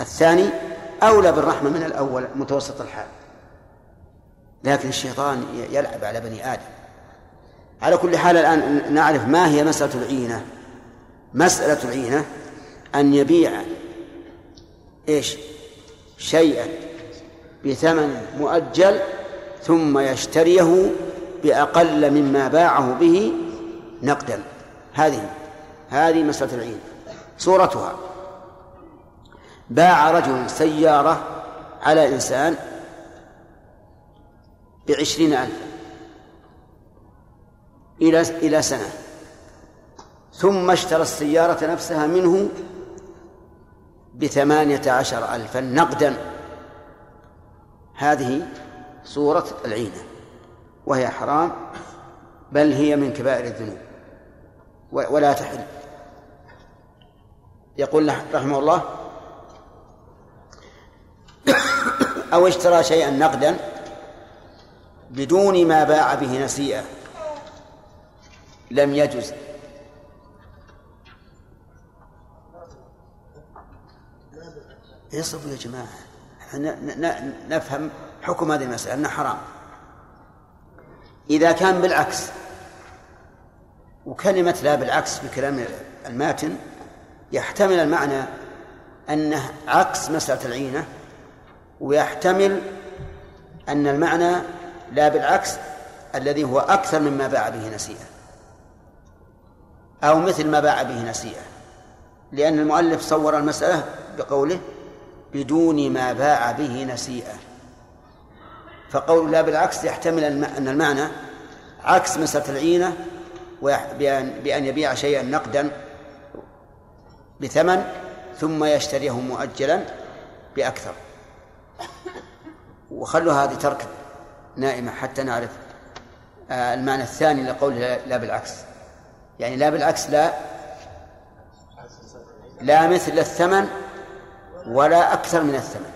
[SPEAKER 1] الثاني أولى بالرحمة من الأول متوسط الحال. لكن الشيطان يلعب على بني آدم. على كل حال الآن نعرف ما هي مسألة العينة. مسألة العينة أن يبيع إيش؟ شيئا بثمن مؤجل ثم يشتريه بأقل مما باعه به نقدا. هذه هذه مسألة العين. صورتها. باع رجل سيارة على إنسان بعشرين ألفا إلى إلى سنة. ثم اشترى السيارة نفسها منه بثمانية عشر ألفا نقدا. هذه صورة العينة وهي حرام بل هي من كبائر الذنوب ولا تحل. يقول رحمه الله أو اشترى شيئا نقدا بدون ما باع به نسيئة لم يجز اصبروا يا جماعة. نفهم حكم هذه المسألة أنها حرام. إذا كان بالعكس وكلمة لا بالعكس بكلام الماتن يحتمل المعنى أنه عكس مسألة العينة ويحتمل أن المعنى لا بالعكس الذي هو أكثر مما باع به نسيئة. أو مثل ما باع به نسيئة. لأن المؤلف صور المسألة بقوله بدون ما باع به نسيئة. فقول لا بالعكس يحتمل أن المعنى عكس مسألة العينة بأن, يبيع شيئا نقدا بثمن ثم يشتريه مؤجلا بأكثر. وخلوا هذه ترك نائمة حتى نعرف آه، المعنى الثاني لقول لا بالعكس. يعني لا بالعكس لا لا مثل الثمن ولا أكثر من الثمن.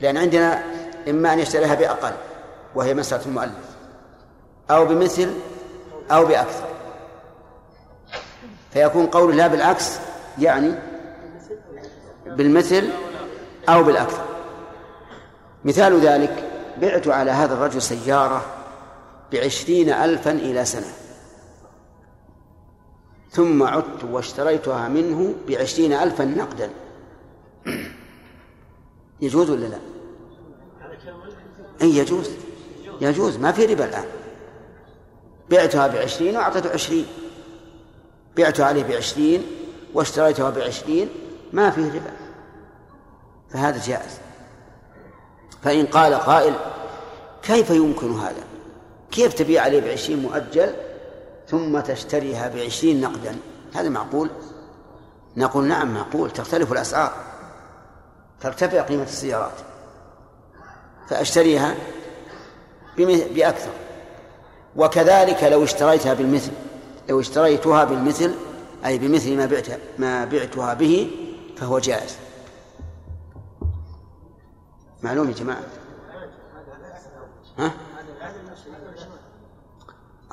[SPEAKER 1] لأن عندنا إما أن يشتريها بأقل وهي مسألة المؤلف أو بمثل أو بأكثر. فيكون قول لا بالعكس يعني بالمثل أو بالأكثر. مثال ذلك بعت على هذا الرجل سيارة بعشرين ألفا إلى سنة. ثم عدت واشتريتها منه بعشرين ألفا نقدا. يجوز ولا لا؟ أي يجوز. يجوز. ما في ربا الآن. بعتها بعشرين وأعطيته عشرين. بعت عليه بعشرين واشتريتها بعشرين. ما فيه ربا. فهذا جائز. فإن قال قائل كيف يمكن هذا؟ كيف تبيع عليه بعشرين مؤجل ثم تشتريها بعشرين نقدا؟ هذا معقول؟ نقول نعم معقول. تختلف الأسعار. ترتفع قيمة السيارات فأشتريها بأكثر. وكذلك لو اشتريتها بالمثل لو اشتريتها بالمثل أي بمثل ما بعت ما بعتها به فهو جائز. معلوم يا جماعة؟ ها؟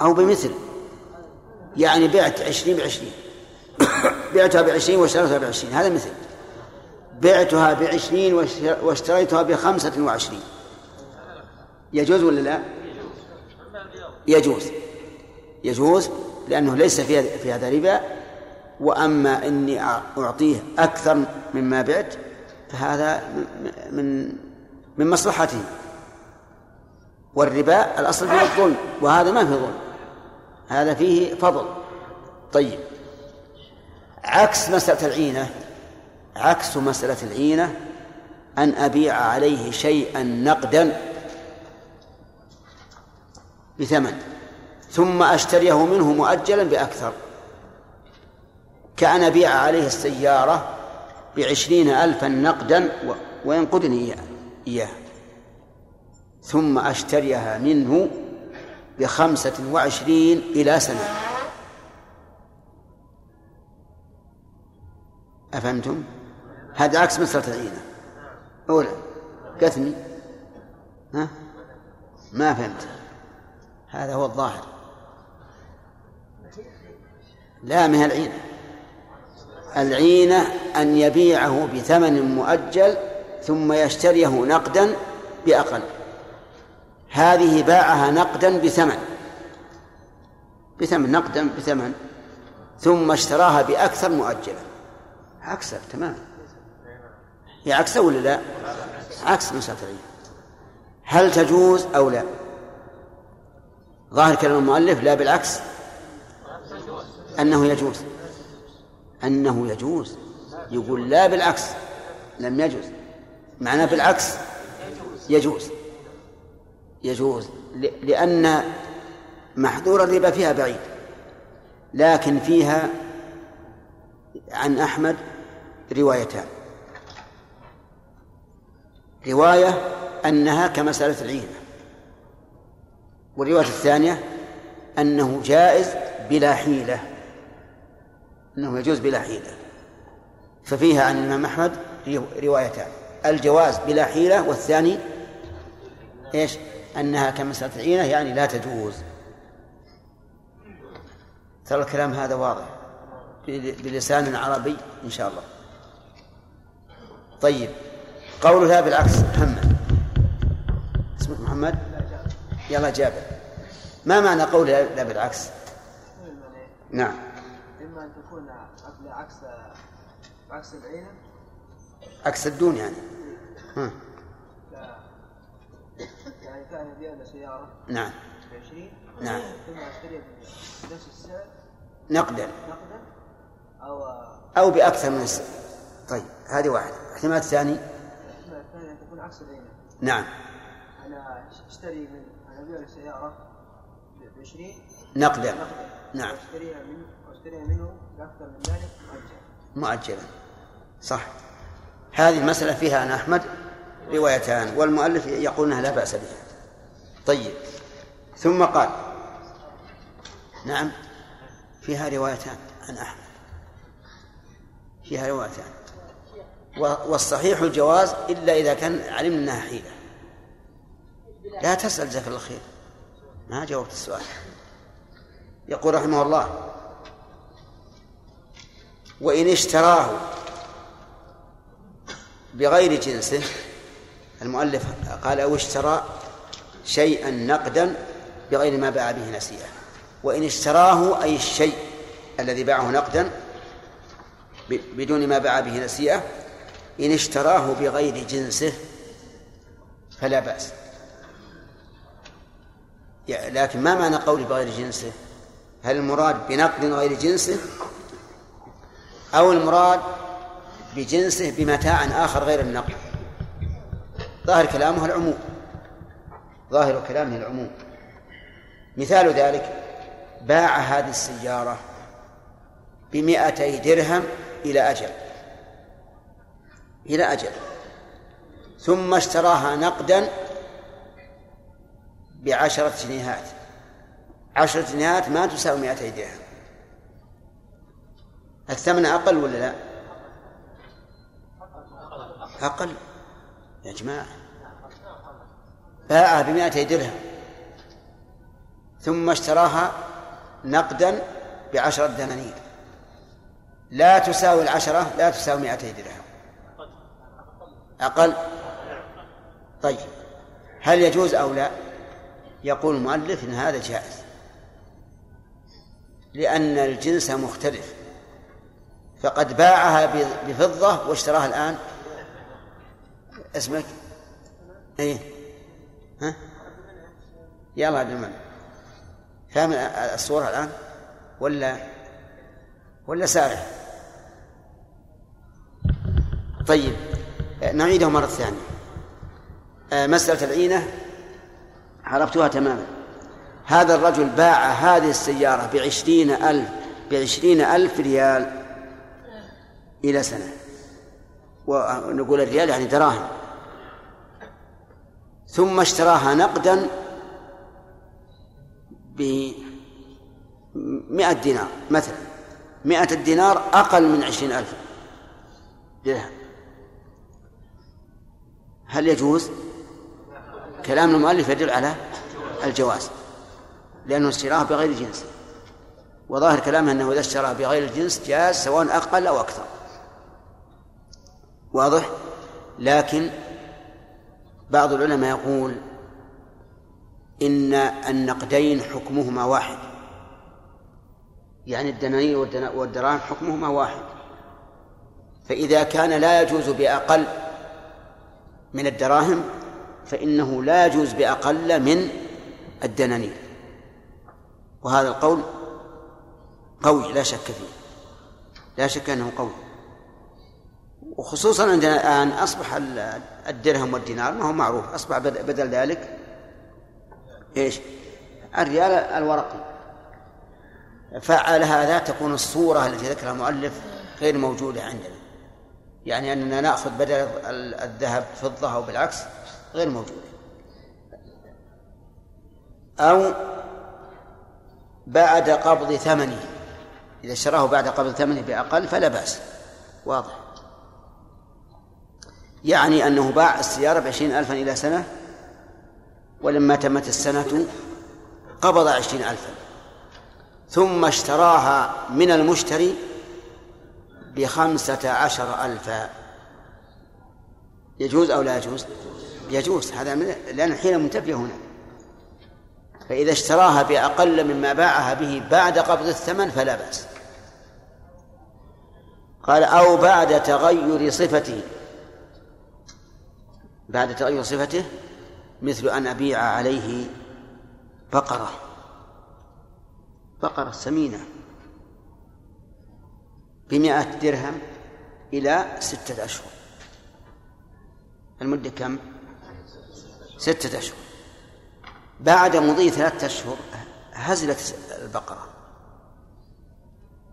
[SPEAKER 1] أو بمثل. يعني بعت عشرين بعشرين. بعتها بعشرين واشتريتها بعشرين هذا مثل. بعتها بعشرين واشتريتها بخمسة وعشرين. يجوز ولا لا؟ يجوز. يجوز لأنه ليس في في هذا ربا وأما إني أعطيه أكثر مما بعت فهذا من من مصلحته. والربا الأصل فيه الظلم وهذا ما فيه ظلم. هذا فيه فضل. طيب. عكس مسألة العينة عكس مسألة العينة أن أبيع عليه شيئا نقدا بثمن ثم أشتريه منه مؤجلا بأكثر. كأن أبيع عليه السيارة بعشرين ألفا نقدا وينقدني إياه. ثم أشتريها منه بخمسة وعشرين إلى سنة. أفهمتم؟ هذا عكس مسألة العينة. أولى قثني ها؟ ما فهمت. هذا هو الظاهر. لا من العينة. العينة أن يبيعه بثمن مؤجل ثم يشتريه نقدا بأقل. هذه باعها نقدا بثمن. بثمن نقدا بثمن. ثم اشتراها بأكثر مؤجلا. عكسها تمام هي عكسه ولا لا؟ عكس مسألة العين هل تجوز أو لا؟ ظاهر كلام المؤلف لا بالعكس. أنه يجوز. أنه يجوز. يقول لا بالعكس. لم يجوز. معناه بالعكس. يجوز. يجوز. لأن محظور الربا فيها بعيد. لكن فيها عن أحمد روايتان. رواية أنها كمسألة العينة. والرواية الثانية أنه جائز بلا حيلة. أنه يجوز بلا حيلة. ففيها عن الإمام أحمد روايتان. الجواز بلا حيلة والثاني إيش؟ أنها كمسألة العينة يعني لا تجوز. ترى الكلام هذا واضح. بلسان عربي إن شاء الله. طيب. قولها بالعكس محمد اسمك محمد؟ يلا جابر. ما معنى قولها لا بالعكس؟ نعم.
[SPEAKER 3] إما أن تكون عكس عكس العينة
[SPEAKER 1] عكس الدون يعني. ها.
[SPEAKER 3] يعني كان له سيارة.
[SPEAKER 1] نعم.
[SPEAKER 3] ب 20
[SPEAKER 1] نعم.
[SPEAKER 3] ثم يشتريها بنفس السعر.
[SPEAKER 1] نقدا
[SPEAKER 3] نقدا أو
[SPEAKER 1] أو بأكثر من الس... طيب هذه واحدة. الاحتمال الثاني
[SPEAKER 3] الاحتمال الثاني أن تكون عكس العينة
[SPEAKER 1] نعم.
[SPEAKER 3] أنا اشتري من أنا أبيع له سيارة ب 20
[SPEAKER 1] نقدا نعم.
[SPEAKER 3] واشتريها منه واشتريها منه بأكثر من ذلك مؤجل
[SPEAKER 1] مؤجلا. صح. هذه المسألة فيها عن أحمد روايتان والمؤلف يقول أنها لا بأس بها. طيب. ثم قال. نعم. فيها روايتان عن أحمد. فيها روايتان. والصحيح الجواز إلا إذا كان علمنا أنها حيلة. لا تسأل جزاك الله خير. ما جاوبت السؤال. يقول رحمه الله وإن اشتراه بغير جنسه المؤلف قال أو اشترى شيئا نقدا بغير ما باع به نسيئة وإن اشتراه أي الشيء الذي باعه نقدا بدون ما باع به نسيئة إن اشتراه بغير جنسه فلا بأس. يع- لكن ما معنى قولي بغير جنسه؟ هل المراد بنقد غير جنسه أو المراد بجنسه بمتاع آخر غير النقد؟ ظاهر كلامه العموم. ظاهر كلامه العموم. مثال ذلك باع هذه السيارة بمئتي درهم إلى أجل. إلى أجل. ثم اشتراها نقدا بعشرة جنيهات. عشرة جنيهات ما تساوي مئتي درهم الثمن أقل ولا لا؟ أقل. يا جماعة. باعها بمئتي درهم. ثم اشتراها نقدا بعشرة دنانير. لا تساوي العشرة لا تساوي مئتي درهم. أقل؟ طيب. هل يجوز أو لا؟ يقول المؤلف إن هذا جائز. لأن الجنس مختلف. فقد باعها بفضة واشتراها الآن. اسمك؟ إيه. ها؟ يلا عبد المنعم فاهم الصورة الآن؟ ولا ولا سارح؟ طيب. نعيده مرة ثانية. آه، مسألة العينة عرفتها تماما. هذا الرجل باع هذه السيارة بعشرين ألف بعشرين ألف ريال إلى سنة. ونقول الريال يعني دراهم. ثم اشتراها نقدا بمئة دينار مثلا. مئة الدينار أقل من عشرين ألف درهم هل يجوز؟ كلام المؤلف يدل على الجواز لأنه اشتراه بغير جنس. وظاهر كلامه أنه إذا اشتراه بغير الجنس جاز سواء أقل أو أكثر. واضح؟ لكن بعض العلماء يقول إن النقدين حكمهما واحد. يعني الدنانير والدراهم حكمهما واحد. فإذا كان لا يجوز بأقل من الدراهم فإنه لا يجوز بأقل من الدنانير. وهذا القول قوي لا شك فيه. لا شك أنه قوي. وخصوصا عندنا الآن أصبح الدرهم والدينار ما هو معروف أصبح بدل ذلك إيش؟ الريال الورقي. فعل هذا تكون الصورة التي ذكرها المؤلف غير موجودة عندنا. يعني أننا نأخذ بدل الذهب فضة أو بالعكس غير موجود. أو بعد قبض ثمنه. إذا اشتراه بعد قبض ثمنه بأقل فلا بأس. واضح. يعني أنه باع السيارة بعشرين ألفا إلى سنة ولما تمت السنة قبض عشرين ألفا. ثم اشتراها من المشتري بخمسة عشر ألفا. يجوز أو لا يجوز؟ يجوز هذا من لأن الحيلة منتفية هنا. فإذا اشتراها بأقل مما باعها به بعد قبض الثمن فلا بأس. قال أو بعد تغير صفته. بعد تغير صفته مثل أن أبيع عليه بقرة. بقرة سمينة. بمئة درهم إلى ستة أشهر. المدة كم؟ ستة أشهر. بعد مضي ثلاثة أشهر هزلت البقرة.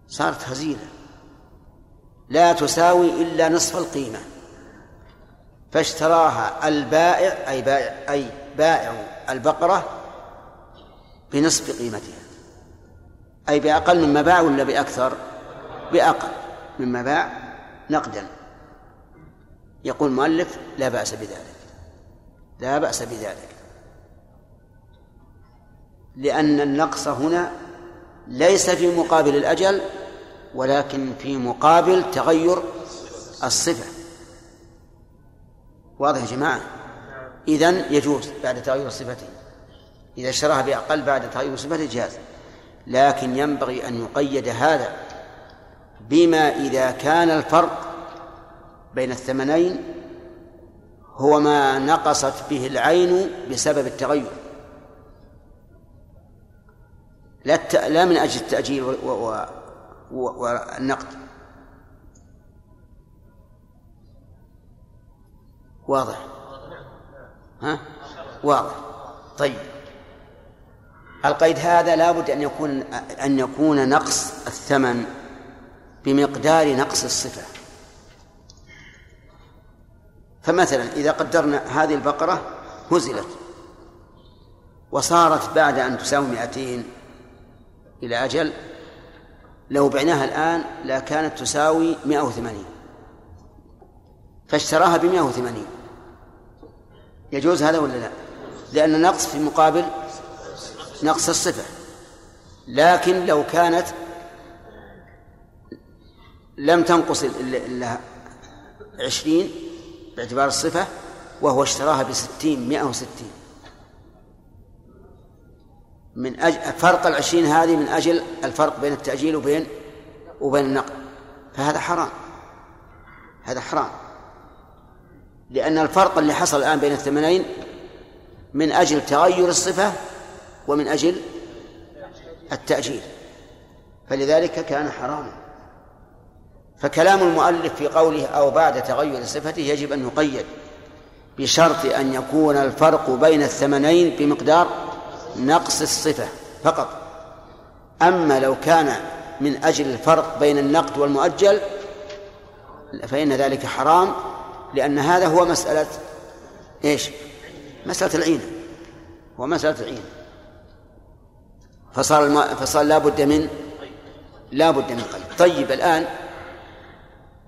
[SPEAKER 1] صارت هزيلة. لا تساوي إلا نصف القيمة. فاشتراها البائع أي بائع أي بائع البقرة بنصف قيمتها. أي بأقل مما باع ولا بأكثر؟ بأقل مما باع نقدا. يقول المؤلف لا بأس بذلك لا بأس بذلك لأن النقص هنا ليس في مقابل الأجل ولكن في مقابل تغير الصفة. واضح يا جماعة؟ إذن يجوز بعد تغير صفته. إذا اشتراها بأقل بعد تغير صفته جاز لكن ينبغي أن يقيد هذا بما إذا كان الفرق بين الثمنين هو ما نقصت به العين بسبب التغير. لا لا من أجل التأجيل والنقد. واضح؟ ها؟ واضح. طيب. القيد هذا لابد أن يكون أن يكون نقص الثمن بمقدار نقص الصفة. فمثلا إذا قدرنا هذه البقرة هزلت وصارت بعد أن تساوي مئتين إلى أجل لو بعناها الآن لا كانت تساوي مئة وثمانين. فاشتراها بمئة وثمانين. يجوز هذا ولا لا؟ لأن النقص في مقابل نقص الصفة. لكن لو كانت لم تنقص إلا عشرين باعتبار الصفة وهو اشتراها بستين مئة وستين. من أجل فرق العشرين هذه من أجل الفرق بين التأجيل وبين وبين النقد. فهذا حرام. هذا حرام. لأن الفرق اللي حصل الآن بين الثمنين من أجل تغير الصفة ومن أجل التأجيل. فلذلك كان حراما. فكلام المؤلف في قوله أو بعد تغير صفته يجب أن يقيد بشرط أن يكون الفرق بين الثمنين بمقدار نقص الصفة فقط. أما لو كان من أجل الفرق بين النقد والمؤجل فإن ذلك حرام لأن هذا هو مسألة إيش؟ مسألة العينة هو مسألة العينة فصار الم... فصار لا بد من لا بد من قلب طيب الآن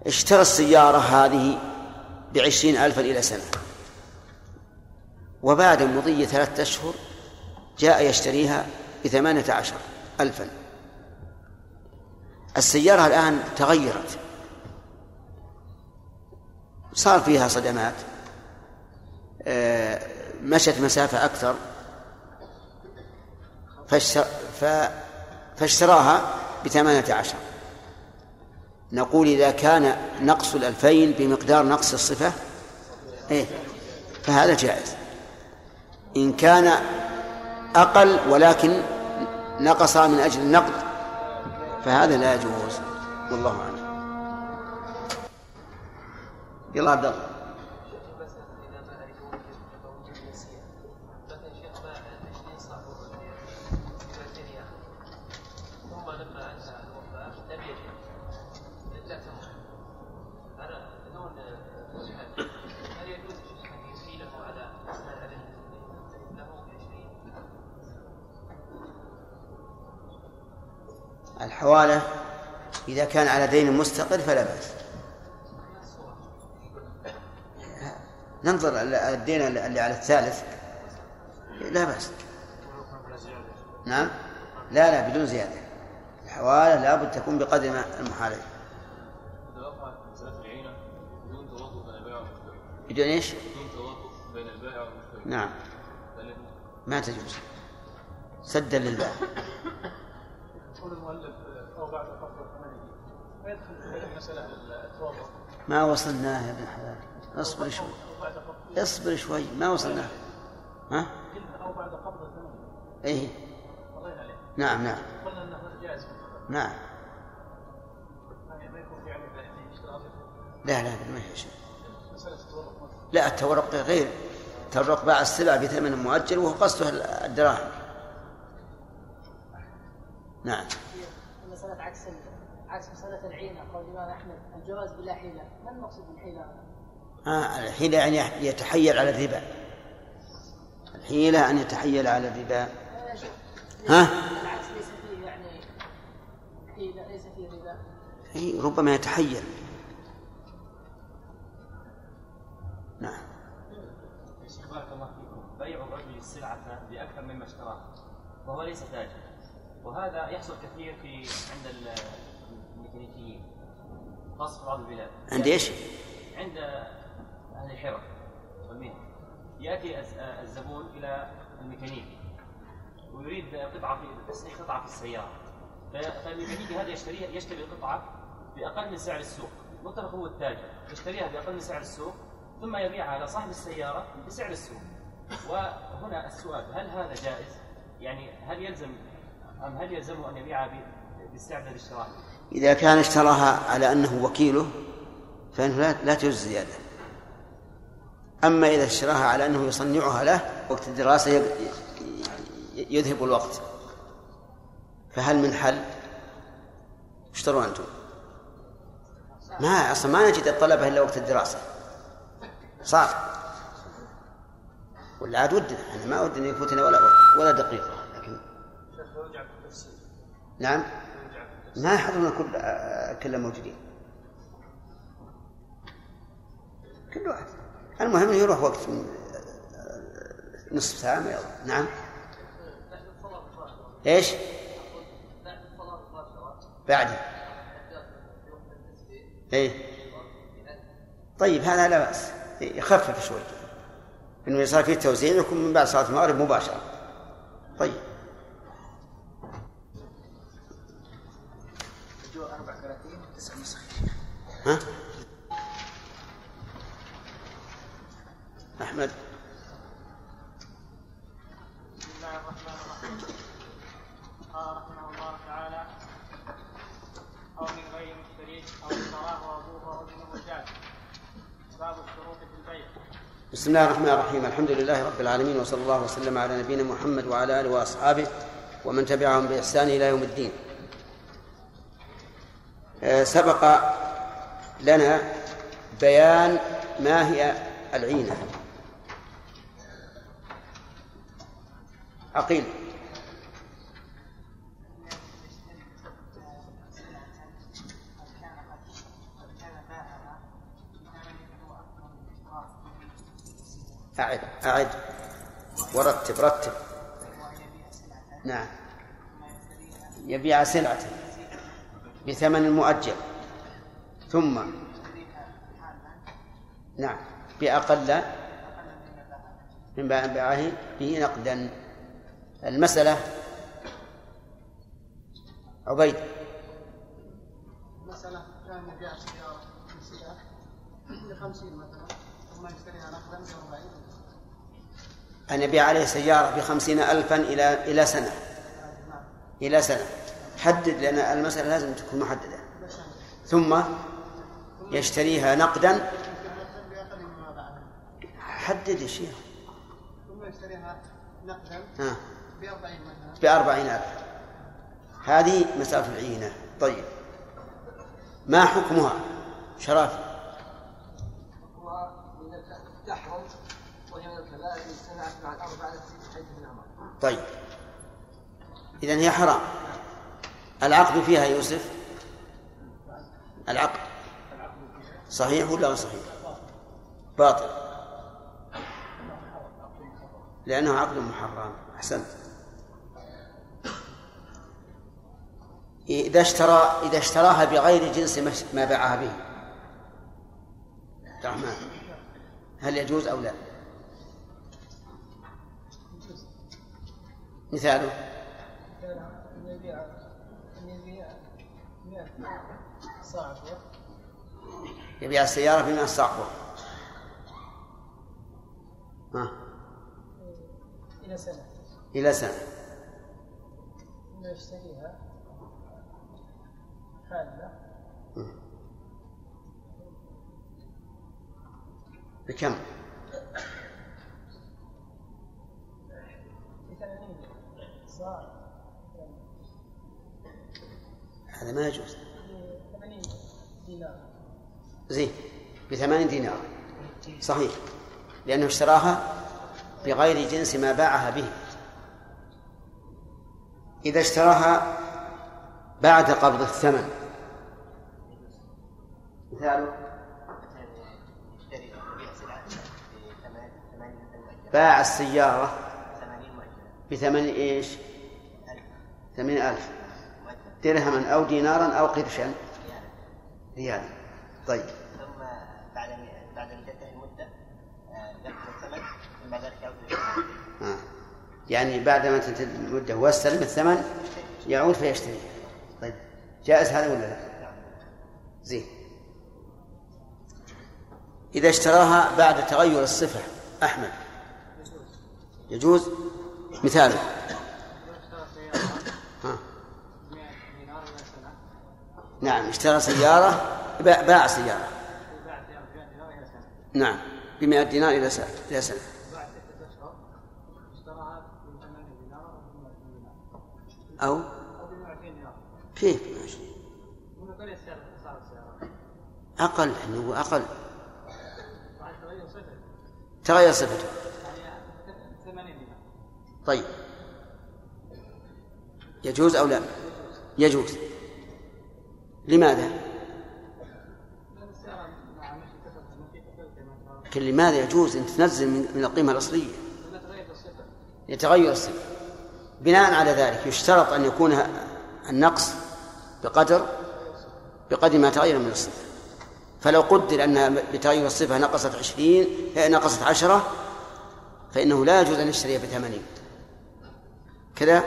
[SPEAKER 1] اشترى السيارة هذه بعشرين ألفا إلى سنة. وبعد مضي ثلاثة أشهر جاء يشتريها بثمانية عشر ألفا. السيارة الآن تغيرت. صار فيها صدمات. آه، مشت مسافة أكثر. فاشتراها بثمانية عشر. نقول إذا كان نقص الألفين بمقدار نقص الصفة إيه فهذا جائز. إن كان أقل ولكن نقص من أجل النقد فهذا لا يجوز. والله أعلم. يلا عبد الله. الحوالة إذا كان على دين مستقر فلا بأس. ننظر الدين اللي على الثالث. لا بأس. نعم؟ لا لا بدون زيادة. الحوالة لابد تكون بقدر ما المحالة بدون إيش؟ بدون توافق بين البائع والمشتري نعم. ما تجوز. سدا للبائع
[SPEAKER 11] بعد
[SPEAKER 5] المسألة
[SPEAKER 1] ما وصلناه يا ابن حلال. اصبر شوي. اصبر شوي. ما وصلناه. ها؟
[SPEAKER 5] أو بعد قبض عليه
[SPEAKER 1] نعم نعم.
[SPEAKER 5] قلنا أنه جائز.
[SPEAKER 1] نعم.
[SPEAKER 5] ما يكون في عليه. اشتراط
[SPEAKER 1] لا لا ما هي شيء لا التورق غير. التورق باع السلع بثمن مؤجل وهو قصده الدراهم. نعم.
[SPEAKER 8] عكس عكس مسألة العينة قول الإمام أحمد الجواز بلا حيلة ما المقصود بالحيلة؟
[SPEAKER 1] آه الحيلة يعني يتحيل على الربا. الحيلة أن يتحيل على الربا. ها؟
[SPEAKER 8] العكس ليس فيه يعني حيلة ليس فيه ربا.
[SPEAKER 1] إيه، ربما يتحيل. نعم.
[SPEAKER 4] بارك الله فيكم. بيع الرجل السلعة بأكثر مما اشتراها وهو ليس تاجر. وهذا يحصل كثير في عند ال- الميكانيكيين خاصة في بعض البلاد.
[SPEAKER 1] عند إيش؟
[SPEAKER 4] عند أهل الحرف والمهن يأتي الز- الزبون إلى الميكانيك ويريد قطعة في تصنيع قطعة في السيارة. فالميكانيكي هذا يشتريها يشتري القطعة بأقل من سعر السوق. مطلق هو التاجر. يشتريها بأقل من سعر السوق ثم يبيعها على صاحب السيارة بسعر السوق. وهنا السؤال هل هذا جائز؟ يعني هل يلزم أم هل يلزمه أن يبيعها ب- بالسعر الذي اشتراها؟
[SPEAKER 1] إذا كان اشتراها على أنه وكيله فإنه لا, تجوز زيادة. أما إذا اشتراها على أنه يصنعها له وقت الدراسة يذهب الوقت. فهل من حل؟ اشتروا أنتم. ما أصلا ما نجد الطلبة إلا وقت الدراسة. صعب ولا عاد ودنا أنا ما ودنا يفوتنا ولا ولا دقيقة لكن
[SPEAKER 5] يرجع في التفسير
[SPEAKER 1] نعم. ما يحضرون كل كل موجودين كل واحد. المهم يروح وقت نصف ساعة ما نعم. إيش؟ بعد إيه. طيب هذا لا بأس. يخفف شوي. إنه يصير فيه توزيع يكون من بعد صلاة المغرب مباشرة. طيب. ها؟ أحمد.
[SPEAKER 11] بسم الله الرحمن الرحيم. قال رحمه الله تعالى أو من غير أو اشتراه باب الشروط في البيع
[SPEAKER 1] بسم الله الرحمن الرحيم الحمد لله رب العالمين وصلى الله وسلم على نبينا محمد وعلى آله وأصحابه ومن تبعهم بإحسان إلى يوم الدين. آه، سبق لنا بيان ما هي العينة. عقيل أعد أعد. ورتب رتب. نعم. يبيع سلعة بثمن مؤجل. ثم نعم بأقل من بيعه به نقدا. المسألة عبيد.
[SPEAKER 6] مثلا كان يبيع سيارة سلعة ب 50 مثلا ثم يشتريها نقدا ب 40
[SPEAKER 1] أن يبيع عليه سيارة بخمسين ألفا إلى إلى سنة. إلى سنة. حدد لأن المسألة لازم تكون محددة. ثم يشتريها نقدا. حدد يا شيخ.
[SPEAKER 6] ثم يشتريها نقدا
[SPEAKER 1] ها.
[SPEAKER 6] ب 40 مثلا
[SPEAKER 1] بأربعين ألف. هذه مسألة العينة. طيب. ما حكمها؟ شرافي
[SPEAKER 3] تحرم وهي من الكبائر اجتمعت مع الأربعة التي منها
[SPEAKER 1] طيب. إذا هي حرام. العقد فيها يوسف؟ العقد. صحيح ولا غير صحيح؟ باطل. لأنه عقد محرم. أحسنت. إذا اشترى إذا اشتراها بغير جنس ما- باعها به. الرحمن هل يجوز أو لا؟ مثاله.
[SPEAKER 12] أن يبيع أن يبيع 100
[SPEAKER 8] صعب
[SPEAKER 1] يبيع السيارة بمئة صعبة ها؟
[SPEAKER 8] إلى سنة.
[SPEAKER 1] إلى سنة.
[SPEAKER 8] ثم يشتريها. حالة.
[SPEAKER 1] بكم؟ هذا ما يجوز.
[SPEAKER 8] بثمانين دينار.
[SPEAKER 1] زين بثمانين دينار. صحيح. لأنه اشتراها بغير جنس ما باعها به. إذا اشتراها بعد قبض الثمن. مثاله باع السيارة بثمن إيش؟ ثمانين ألف. درهما أو دينارا أو قرشا. ريالا. طيب.
[SPEAKER 13] ثم بعد بعد انتهاء المدة يدخل الثمن ثم بعد ذلك يعود
[SPEAKER 1] آه. يعني بعد ما تنتهي المدة واستلم الثمن يعود فيشتري. طيب. جائز هذا ولا لا؟ زين. إذا اشتراها بعد تغير الصفة أحمد. يجوز. مثاله ها. نعم اشترى سيارة باع باع سيارة. نعم. بمئة دينار إلى سنة إلى سنة.
[SPEAKER 11] بعد ستة أشهر اشتراها ب 8 دينار أو؟ ب 100 دينار
[SPEAKER 1] أو
[SPEAKER 11] أو ب 200 دينار
[SPEAKER 1] كيف؟ ماشي.
[SPEAKER 11] من كل السعر صار السيارة
[SPEAKER 1] أقل. إنه أقل
[SPEAKER 11] بعد تغير
[SPEAKER 1] صفته.
[SPEAKER 11] يعني 80 دينار
[SPEAKER 1] طيب. يجوز أو لا؟ يجوز. لماذا
[SPEAKER 11] لأن السيارة مع مشي كثرة المشي كثرة كما
[SPEAKER 1] لكن لماذا يجوز أن تنزل من من القيمة الأصلية؟ يتغير الصفة. بناء على ذلك يشترط أن يكون النقص بقدر بقدر ما تغير من الصفة. فلو قدر أنها بتغير الصفة نقصت عشرين آه، نقصت عشرة فإنه لا يجوز أن يشتريها بثمانين. كذا؟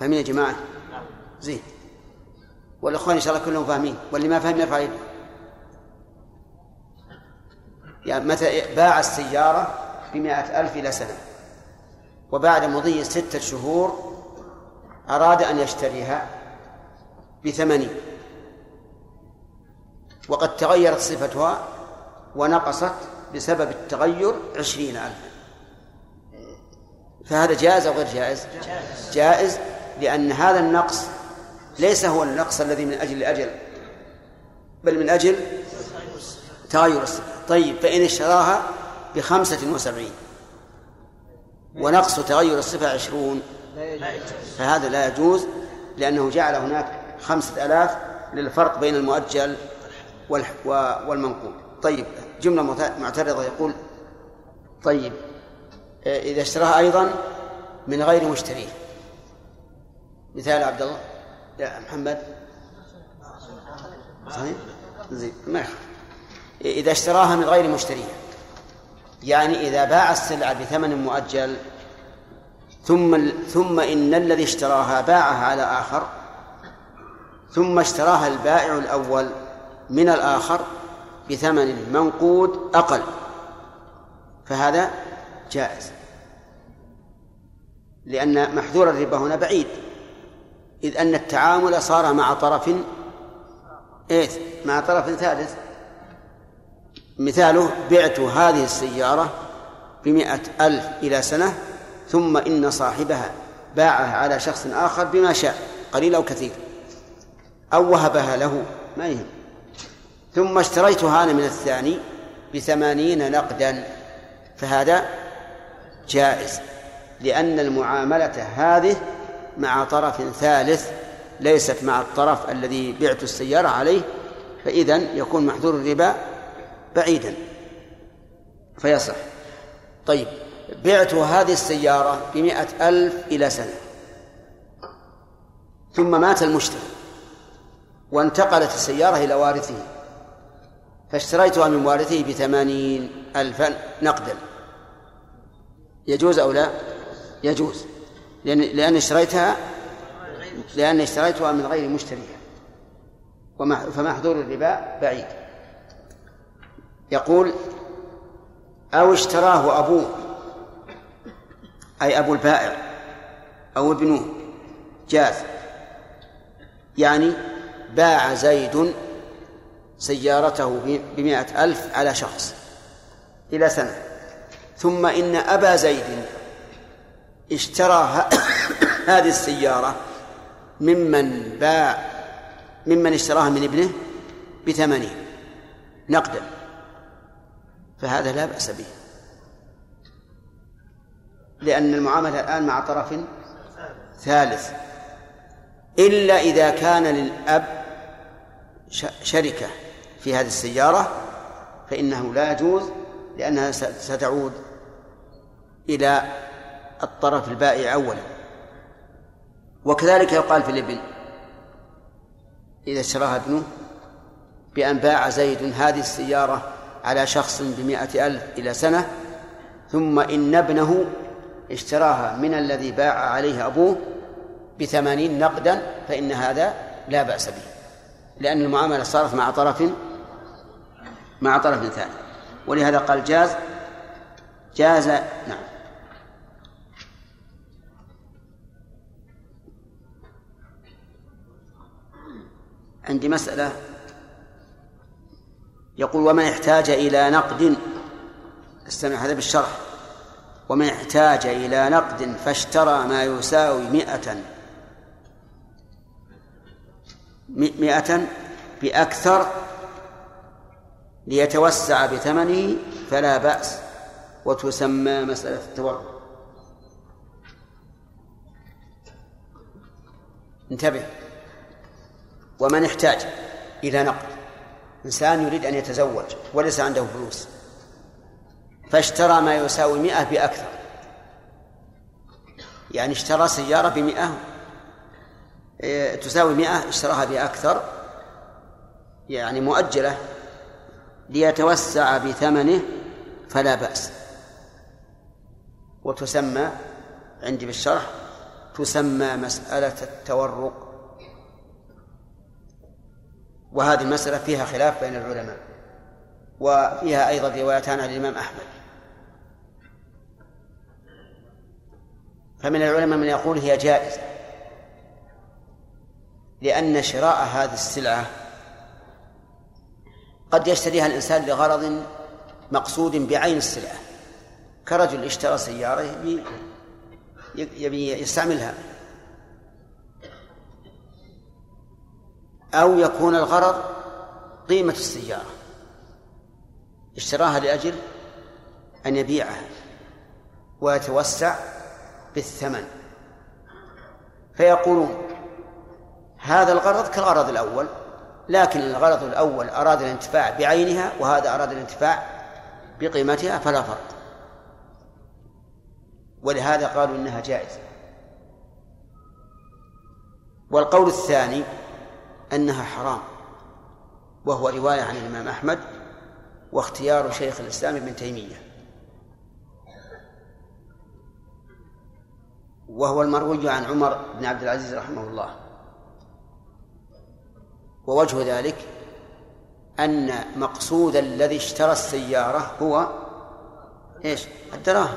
[SPEAKER 1] فاهمين يا جماعة؟ زين. والإخوان إن شاء الله كلهم فاهمين. واللي ما فهم يرفع يده يعني متى باع السيارة بمائة ألف إلى سنة. وبعد مضي ستة شهور أراد أن يشتريها بثمانين وقد تغيرت صفتها ونقصت بسبب التغير عشرين ألف فهذا جائز أو غير جائز؟ جائز لأن هذا النقص ليس هو النقص الذي من أجل الأجل بل من أجل تغير الصفة. طيب فإن اشتراها بخمسة وسبعين. ونقص تغير الصفة عشرون. فهذا لا يجوز لأنه جعل هناك خمسة آلاف للفرق بين المؤجل والمنقول. طيب جملة معت- معترضة يقول طيب آه، إذا اشتراها أيضا من غير مشتريه. مثال عبد الله. لا محمد. صحيح؟ زين ما يخالف. إذا اشتراها من غير مشتريه يعني إذا باع السلعة بثمن مؤجل ثم ثم إن الذي اشتراها باعها على آخر ثم اشتراها البائع الأول من الآخر بثمن منقود أقل فهذا جائز. لأن محذور الربا هنا بعيد إذ أن التعامل صار مع طرف إيه؟ مع طرف ثالث. مثاله بعت هذه السيارة بمئة ألف إلى سنة ثم إن صاحبها باعها على شخص آخر بما شاء قليل أو كثير. أو وهبها له ما يهم. ثم اشتريتها أنا من الثاني بثمانين نقدا فهذا جائز لأن المعاملة هذه مع طرف ثالث ليست مع الطرف الذي بعت السيارة عليه فإذا يكون محذور الربا بعيدا. فيصح. طيب بعت هذه السيارة بمئة ألف إلى سنة. ثم مات المشتري. وانتقلت السيارة إلى وارثه. فاشتريتها من وارثه بثمانين ألفا نقدا. يجوز أو لا؟ يجوز. لأن لأن اشتريتها لأن اشتريتها من غير مشتريها. فمحظور الربا بعيد. يقول أو اشتراه أبوه أي أبو البائع أو ابنه جاز. يعني باع زيد سيارته بمائة ألف على شخص إلى سنة. ثم إن أبا زيد اشترى هذه السيارة ممن باع ممن اشتراها من ابنه بثمانين نقدا. فهذا لا بأس به. لأن المعاملة الآن مع طرف ثالث. إلا إذا كان للأب شركة في هذه السيارة فإنه لا يجوز لأنها ستعود إلى الطرف البائع أولا. وكذلك يقال في الابن إذا اشتراها ابنه بأن باع زيد هذه السيارة على شخص بمائة ألف إلى سنة ثم إن ابنه اشتراها من الذي باع عليه أبوه بثمانين نقدا فإن هذا لا بأس به لأن المعاملة صارت مع طرف مع طرف ثاني. ولهذا قال جاز جاز نعم. عندي مسألة يقول ومن احتاج إلى نقد استمع هذا بالشرح ومن احتاج إلى نقد فاشترى ما يساوي مئة مئة بأكثر ليتوسع بثمنه فلا بأس وتسمى مسألة التورع. انتبه. ومن احتاج إلى نقد. إنسان يريد أن يتزوج وليس عنده فلوس. فاشترى ما يساوي مئة بأكثر. يعني اشترى سيارة بمئة إيه، تساوي مئة اشتراها بأكثر. يعني مؤجلة. ليتوسع بثمنه فلا بأس. وتسمى عندي بالشرح تسمى مسألة التورق. وهذه المسألة فيها خلاف بين العلماء. وفيها أيضا روايتان عن الإمام أحمد. فمن العلماء من يقول هي جائزة. لأن شراء هذه السلعة قد يشتريها الإنسان لغرض مقصود بعين السلعة. كرجل اشترى سيارة يبي يستعملها. أو يكون الغرض قيمة السيارة اشتراها لأجل أن يبيعها ويتوسع بالثمن. فيقولون هذا الغرض كالغرض الأول لكن الغرض الأول أراد الانتفاع بعينها وهذا أراد الانتفاع بقيمتها فلا فرق. ولهذا قالوا إنها جائزة. والقول الثاني أنها حرام. وهو رواية عن الإمام أحمد واختيار شيخ الإسلام ابن تيمية. وهو المروي عن عمر بن عبد العزيز رحمه الله. ووجه ذلك أن مقصود الذي اشترى السيارة هو إيش؟ الدراهم.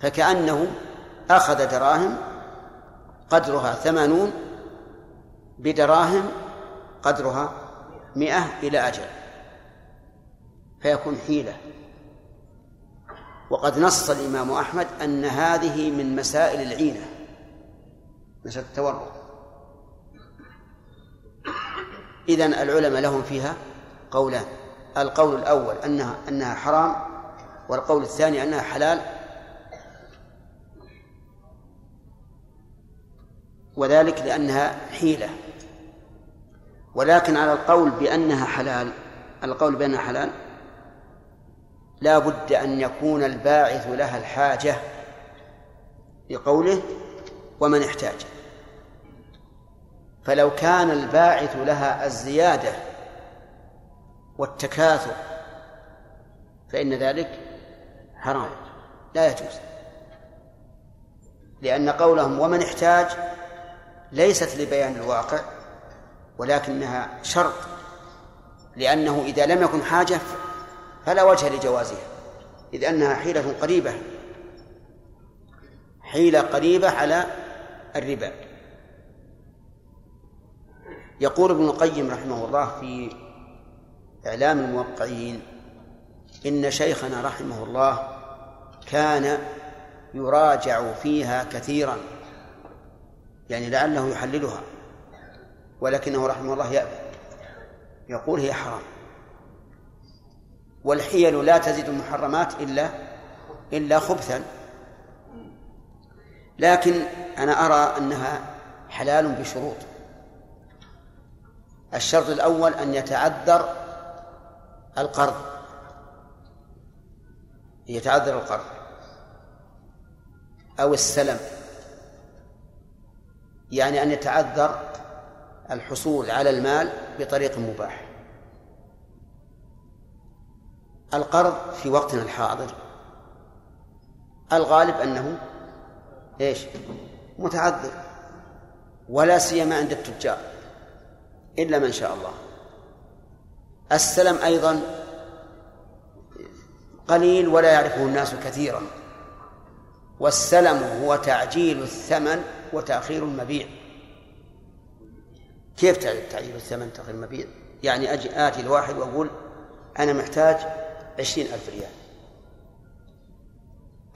[SPEAKER 1] فكأنه أخذ دراهم قدرها ثمانون بدراهم قدرها مئة إلى أجل فيكون حيلة. وقد نص الإمام أحمد أن هذه من مسائل العينة مسألة التورع إذن العلماء لهم فيها قولان القول الأول أنها أنها حرام والقول الثاني أنها حلال. وذلك لأنها حيلة. ولكن على القول بأنها حلال القول بأنها حلال لا بد أن يكون الباعث لها الحاجة لقوله ومن احتاج. فلو كان الباعث لها الزيادة والتكاثر فإن ذلك حرام لا يجوز. لأن قولهم ومن احتاج ليست لبيان الواقع ولكنها شرط لأنه إذا لم يكن حاجة فلا وجه لجوازها إذ أنها حيلة قريبة حيلة قريبة على الربا. يقول ابن القيم رحمه الله في إعلام الموقعين إن شيخنا رحمه الله كان يراجع فيها كثيرا يعني لعله يحللها. ولكنه رحمه الله يأبى يقول هي حرام. والحيل لا تزيد المحرمات إلا إلا خبثا. لكن أنا أرى أنها حلال بشروط. الشرط الأول أن يتعذر القرض. يتعذر القرض. أو السلم. يعني أن يتعذر الحصول على المال بطريق مباح. القرض في وقتنا الحاضر. الغالب أنه إيش؟ متعذر. ولا سيما عند التجار. إلا من شاء الله. السلم أيضا قليل ولا يعرفه الناس كثيرا. والسلم هو تعجيل الثمن وتأخير المبيع. كيف تعجيل الثمن تأخير المبيع يعني أجي آتي الواحد وأقول أنا محتاج عشرين ألف ريال.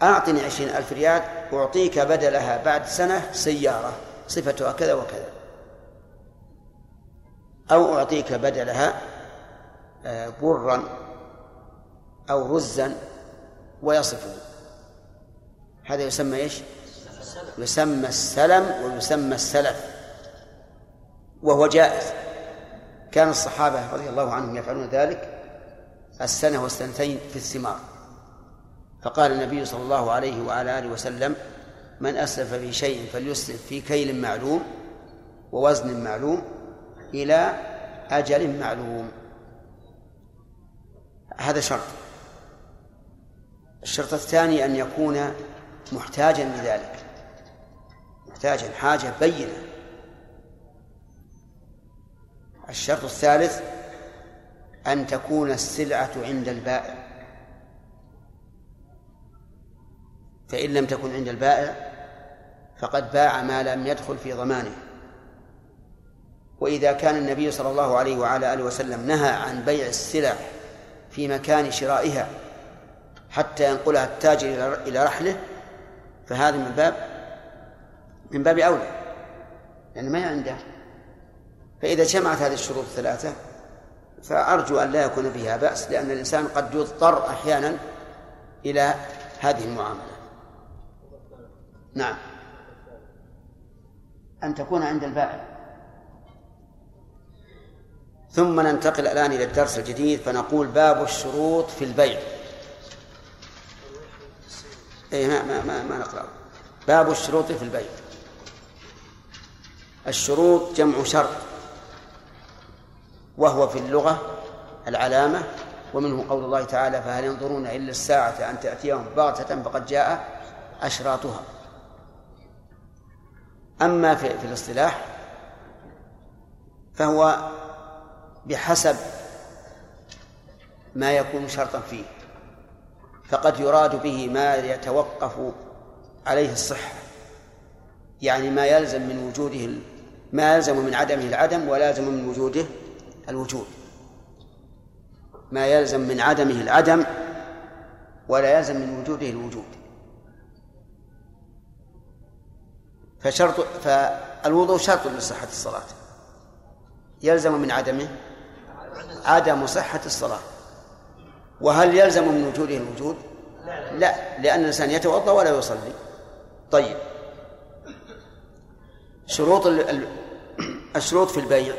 [SPEAKER 1] أعطني عشرين ألف ريال أعطيك بدلها بعد سنة سيارة صفتها كذا وكذا. أو أعطيك بدلها آه، برا أو رزا ويصفه. هذا يسمى إيش؟ يسمى السلم ويسمى السلف. وهو جائز. كان الصحابة رضي الله عنهم يفعلون ذلك السنة والسنتين في الثمار. فقال النبي صلى الله عليه وعلى آله وسلم من أسلف في شيء فليسلف في كيل معلوم ووزن معلوم إلى أجل معلوم. هذا شرط. الشرط الثاني أن يكون محتاجا لذلك. محتاجا حاجة بينة. الشرط الثالث أن تكون السلعة عند البائع. فإن لم تكن عند البائع فقد باع ما لم يدخل في ضمانه. وإذا كان النبي صلى الله عليه وعلى آله وسلم نهى عن بيع السلع في مكان شرائها حتى ينقلها التاجر إلى رحله فهذا من باب من باب أولى لأن ما عنده. فإذا جمعت هذه الشروط الثلاثة فأرجو أن لا يكون فيها بأس لأن الإنسان قد يضطر أحيانا إلى هذه المعاملة. نعم. أن تكون عند البائع ثم ننتقل الآن إلى الدرس الجديد فنقول باب الشروط في البيع. أي ما ما ما, ما نقرأ باب الشروط في البيع. الشروط جمع شرط. وهو في اللغة العلامة ومنه قول الله تعالى فهل ينظرون إلا الساعة أن تأتيهم بغتة فقد جاء أشراطها. أما في, في الاصطلاح فهو بحسب ما يكون شرطا فيه فقد يراد به ما يتوقف عليه الصحة يعني ما يلزم من وجوده ما يلزم من عدمه العدم ولا يلزم من وجوده الوجود. ما يلزم من عدمه العدم ولا يلزم من وجوده الوجود. فشرط فالوضوء شرط لصحة الصلاة. يلزم من عدمه عدم صحة الصلاة. وهل يلزم من وجوده الوجود؟ لا لأن الإنسان يتوضأ ولا يصلي. طيب. شروط الشروط في البيع.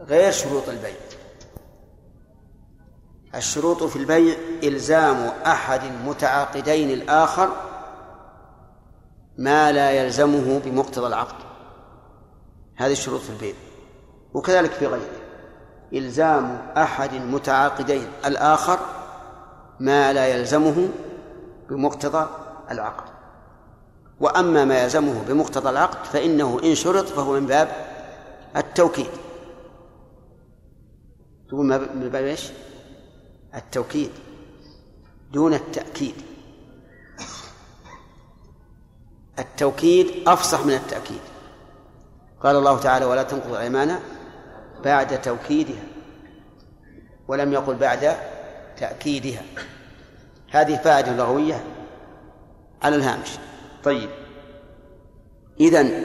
[SPEAKER 1] غير شروط البيع. الشروط في البيع إلزام أحد المتعاقدين الآخر ما لا يلزمه بمقتضى العقد. هذه الشروط في البيع. وكذلك في غيره. إلزام أحد المتعاقدين الآخر ما لا يلزمه بمقتضى العقد. وأما ما يلزمه بمقتضى العقد فإنه إن شرط فهو من باب التوكيد. تقول من باب إيش؟ التوكيد دون التأكيد. التوكيد أفصح من التأكيد. قال الله تعالى ولا تنقضوا الأيمان بعد توكيدها ولم يقل بعد تأكيدها. هذه فائدة لغوية على الهامش. طيب. إذن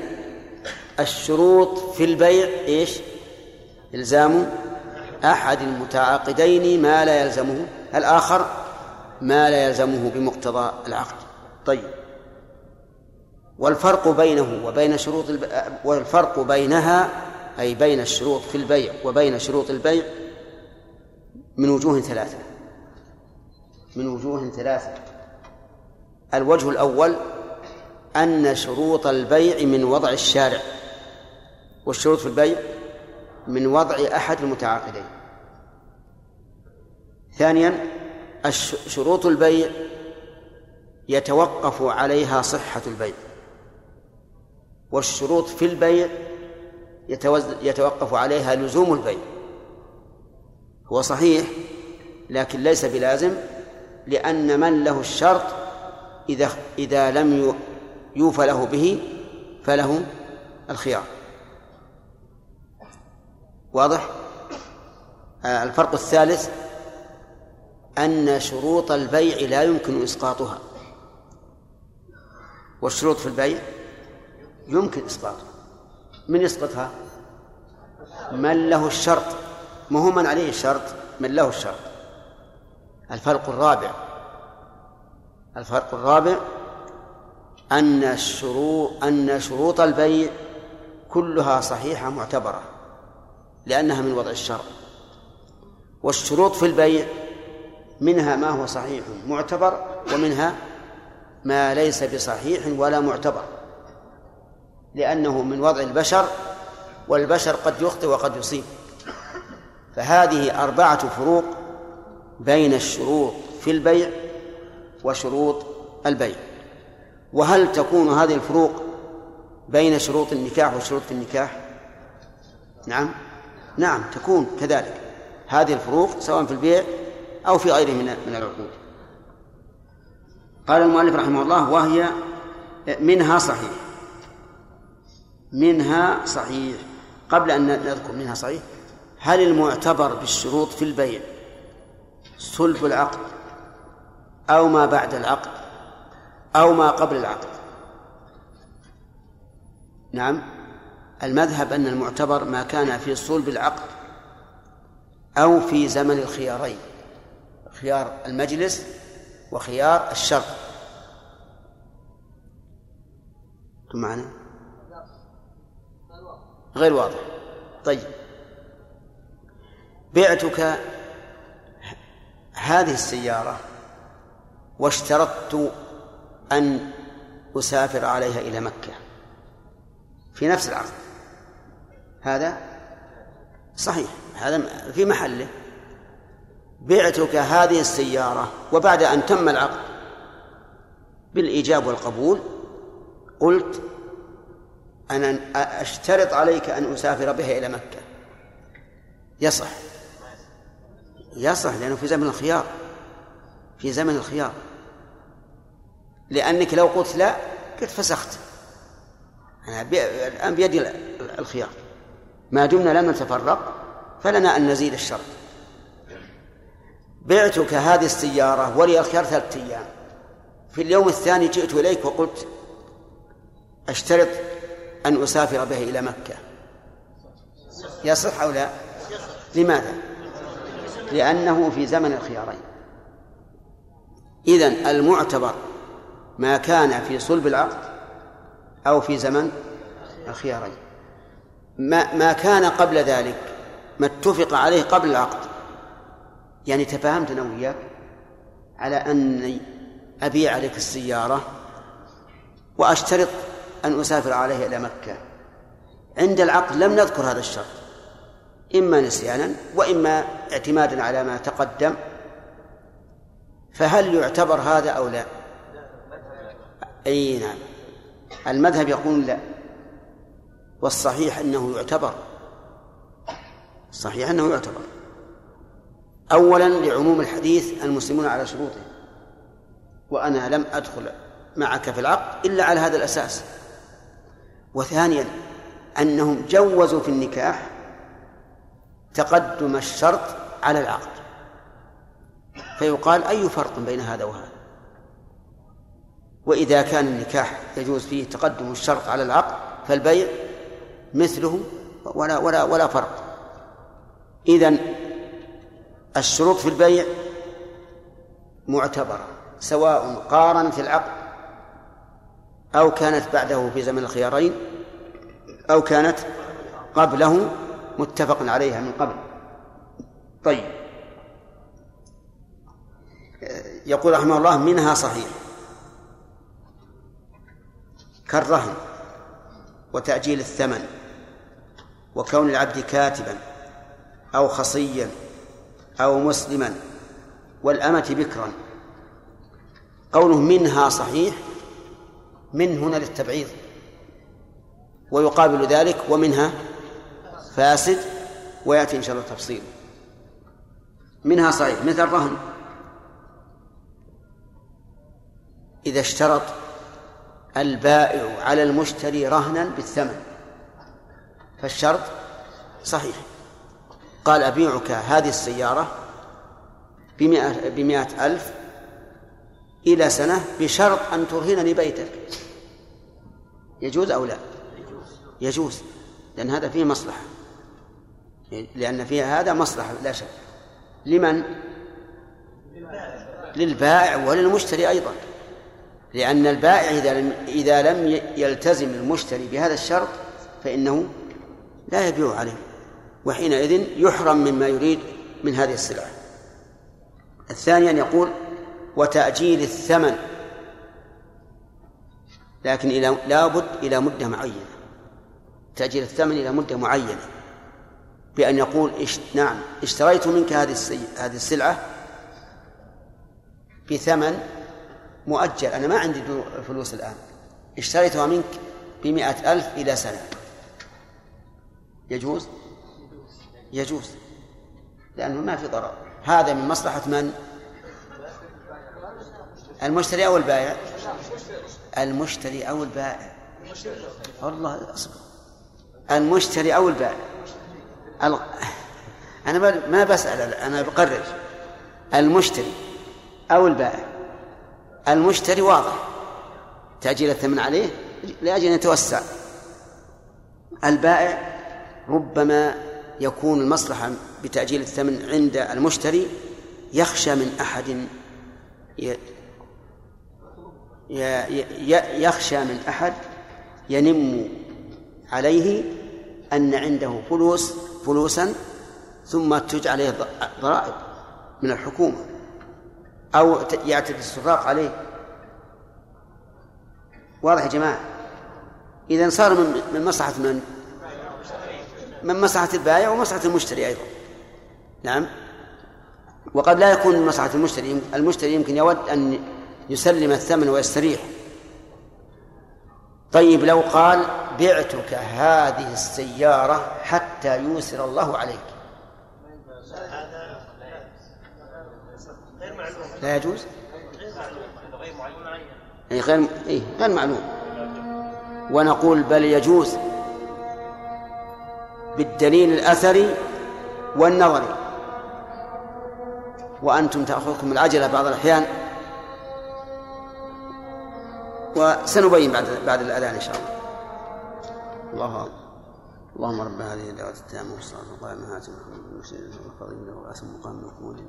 [SPEAKER 1] الشروط في البيع إيش؟ إلزام أحد المتعاقدين ما لا يلزمه الآخر ما لا يلزمه بمقتضى العقد. طيب. والفرق بينه وبين شروط الب... والفرق بينها أي بين الشروط في البيع وبين شروط البيع من وجوه ثلاثة. من وجوه ثلاثة. الوجه الأول أن شروط البيع من وضع الشارع. والشروط في البيع من وضع أحد المتعاقدين. ثانيا شروط البيع يتوقف عليها صحة البيع. والشروط في البيع يتوقف عليها لزوم البيع. هو صحيح لكن ليس بلازم لأن من له الشرط إذا إذا لم يوفى له به فله الخيار. واضح؟ آه، الفرق الثالث أن شروط البيع لا يمكن إسقاطها. والشروط في البيع يمكن إسقاطها. من يسقطها؟ من له الشرط. ما هو من عليه الشرط؟ من له الشرط. الفرق الرابع. الفرق الرابع أن الشروط أن شروط البيع كلها صحيحة معتبرة لأنها من وضع الشرع. والشروط في البيع منها ما هو صحيح معتبر ومنها ما ليس بصحيح ولا معتبر. لأنه من وضع البشر والبشر قد يخطئ وقد يصيب. فهذه أربعة فروق بين الشروط في البيع وشروط البيع. وهل تكون هذه الفروق بين شروط النكاح وشروط النكاح؟ نعم. نعم تكون كذلك. هذه الفروق سواء في البيع أو في غيره من من العقود. قال المؤلف رحمه الله وهي منها صحيح. منها صحيح. قبل أن نذكر منها صحيح هل المعتبر بالشروط في البيع صلب العقد أو ما بعد العقد أو ما قبل العقد؟ نعم. المذهب أن المعتبر ما كان في صلب العقد أو في زمن الخيارين. خيار المجلس وخيار الشرط معنا؟ غير واضح. طيب. بعتك هذه السيارة واشترطت أن أسافر عليها إلى مكة. في نفس العقد هذا صحيح. هذا في محله. بعتك هذه السيارة وبعد أن تم العقد. بالإيجاب والقبول قلت أنا أشترط عليك أن أسافر بها إلى مكة. يصح. يصح لأنه في زمن الخيار. في زمن الخيار. لأنك لو قلت لا قلت فسخت. أنا الآن بيدي الخيار. ما دمنا لم نتفرق فلنا أن نزيد الشرط. بعتك هذه السيارة ولي الخيار ثلاثة أيام. في اليوم الثاني جئت إليك وقلت أشترط أن أسافر به إلى مكة. يصح أو لا؟ لماذا؟ لأنه في زمن الخيارين. إذن المعتبر ما كان في صلب العقد أو في زمن الخيارين. ما ما كان قبل ذلك ما اتفق عليه قبل العقد يعني تفاهمت أنا وياك على اني ابيع عليك السيارة وأشترط أن أسافر عليها إلى مكة. عند العقد لم نذكر هذا الشرط إما نسيانا وإما اعتمادا على ما تقدم. فهل يعتبر هذا أو لا؟ أي نعم. المذهب يقول لا والصحيح أنه يعتبر. صحيح أنه يعتبر. أولا لعموم الحديث المسلمون على شروطه. وأنا لم أدخل معك في العقد إلا على هذا الأساس. وثانيا أنهم جوزوا في النكاح تقدم الشرط على العقد. فيقال أي فرق بين هذا وهذا؟ وإذا كان النكاح يجوز فيه تقدم الشرط على العقد فالبيع مثله ولا ولا ولا فرق. إذن الشروط في البيع معتبرة سواء قارنت العقد أو كانت بعده في زمن الخيارين أو كانت قبله متفق عليها من قبل. طيب. يقول رحمه الله منها صحيح. كالرهن وتأجيل الثمن وكون العبد كاتبا أو خصيا أو مسلما والأمة بكرا. قوله منها صحيح من هنا للتبعيض. ويقابل ذلك ومنها فاسد ويأتي إن شاء الله تفصيل. منها صحيح مثل الرهن. إذا اشترط البائع على المشتري رهنا بالثمن فالشرط صحيح. قال أبيعك هذه السيارة بمئة, بمئة ألف إلى سنة بشرط أن ترهنني بيتك. يجوز أو لا؟ يجوز. لأن هذا فيه مصلحة. لأن فيها هذا مصلحة لا شك. لمن؟ للبائع وللمشتري أيضا. لأن البائع إذا لم إذا لم يلتزم المشتري بهذا الشرط فإنه لا يبيع عليه. وحينئذ يحرم مما يريد من هذه السلعة. الثاني أن يقول وتأجيل الثمن لكن إلى لابد إلى مدة معينة. تأجيل الثمن إلى مدة معينة بأن يقول نعم اشتريت منك هذه هذه السلعة بثمن مؤجل. أنا ما عندي فلوس الآن. اشتريتها منك بمئة ألف إلى سنة. يجوز؟ يجوز لأنه ما في ضرر. هذا من مصلحة من؟ المشتري أو البائع؟ المشتري أو البائع. والله أصبر. المشتري أو البائع. أنا ما بسأل أنا بقرر. المشتري أو البائع. المشتري واضح. تأجيل الثمن عليه لأجل أن يتوسع. البائع ربما يكون المصلحة بتأجيل الثمن عند المشتري يخشى من أحد يخشى من أحد ينم عليه أن عنده فلوس فلوسا ثم تجعل عليه ضرائب من الحكومة أو يعتدي السراق عليه واضح يا جماعة إذا صار من من مصلحة من؟ من مصلحة البائع ومصلحة المشتري أيضا. نعم. وقد لا يكون من مصلحة المشتري المشتري يمكن يود أن يسلم الثمن ويستريح. طيب لو قال بعتك هذه السيارة حتى يوسر الله عليك. لا يجوز؟ أي غير أي غير معلوم. ونقول بل يجوز. بالدليل الأثري والنظري. وأنتم تأخذكم العجلة بعض الأحيان. وسنبين بعد بعد الأذان إن شاء الله. الله اللهم رب هذه الدعوة التامة والصلاة والقائمة هاتم محمد وفضيل له وأسم مقام محمود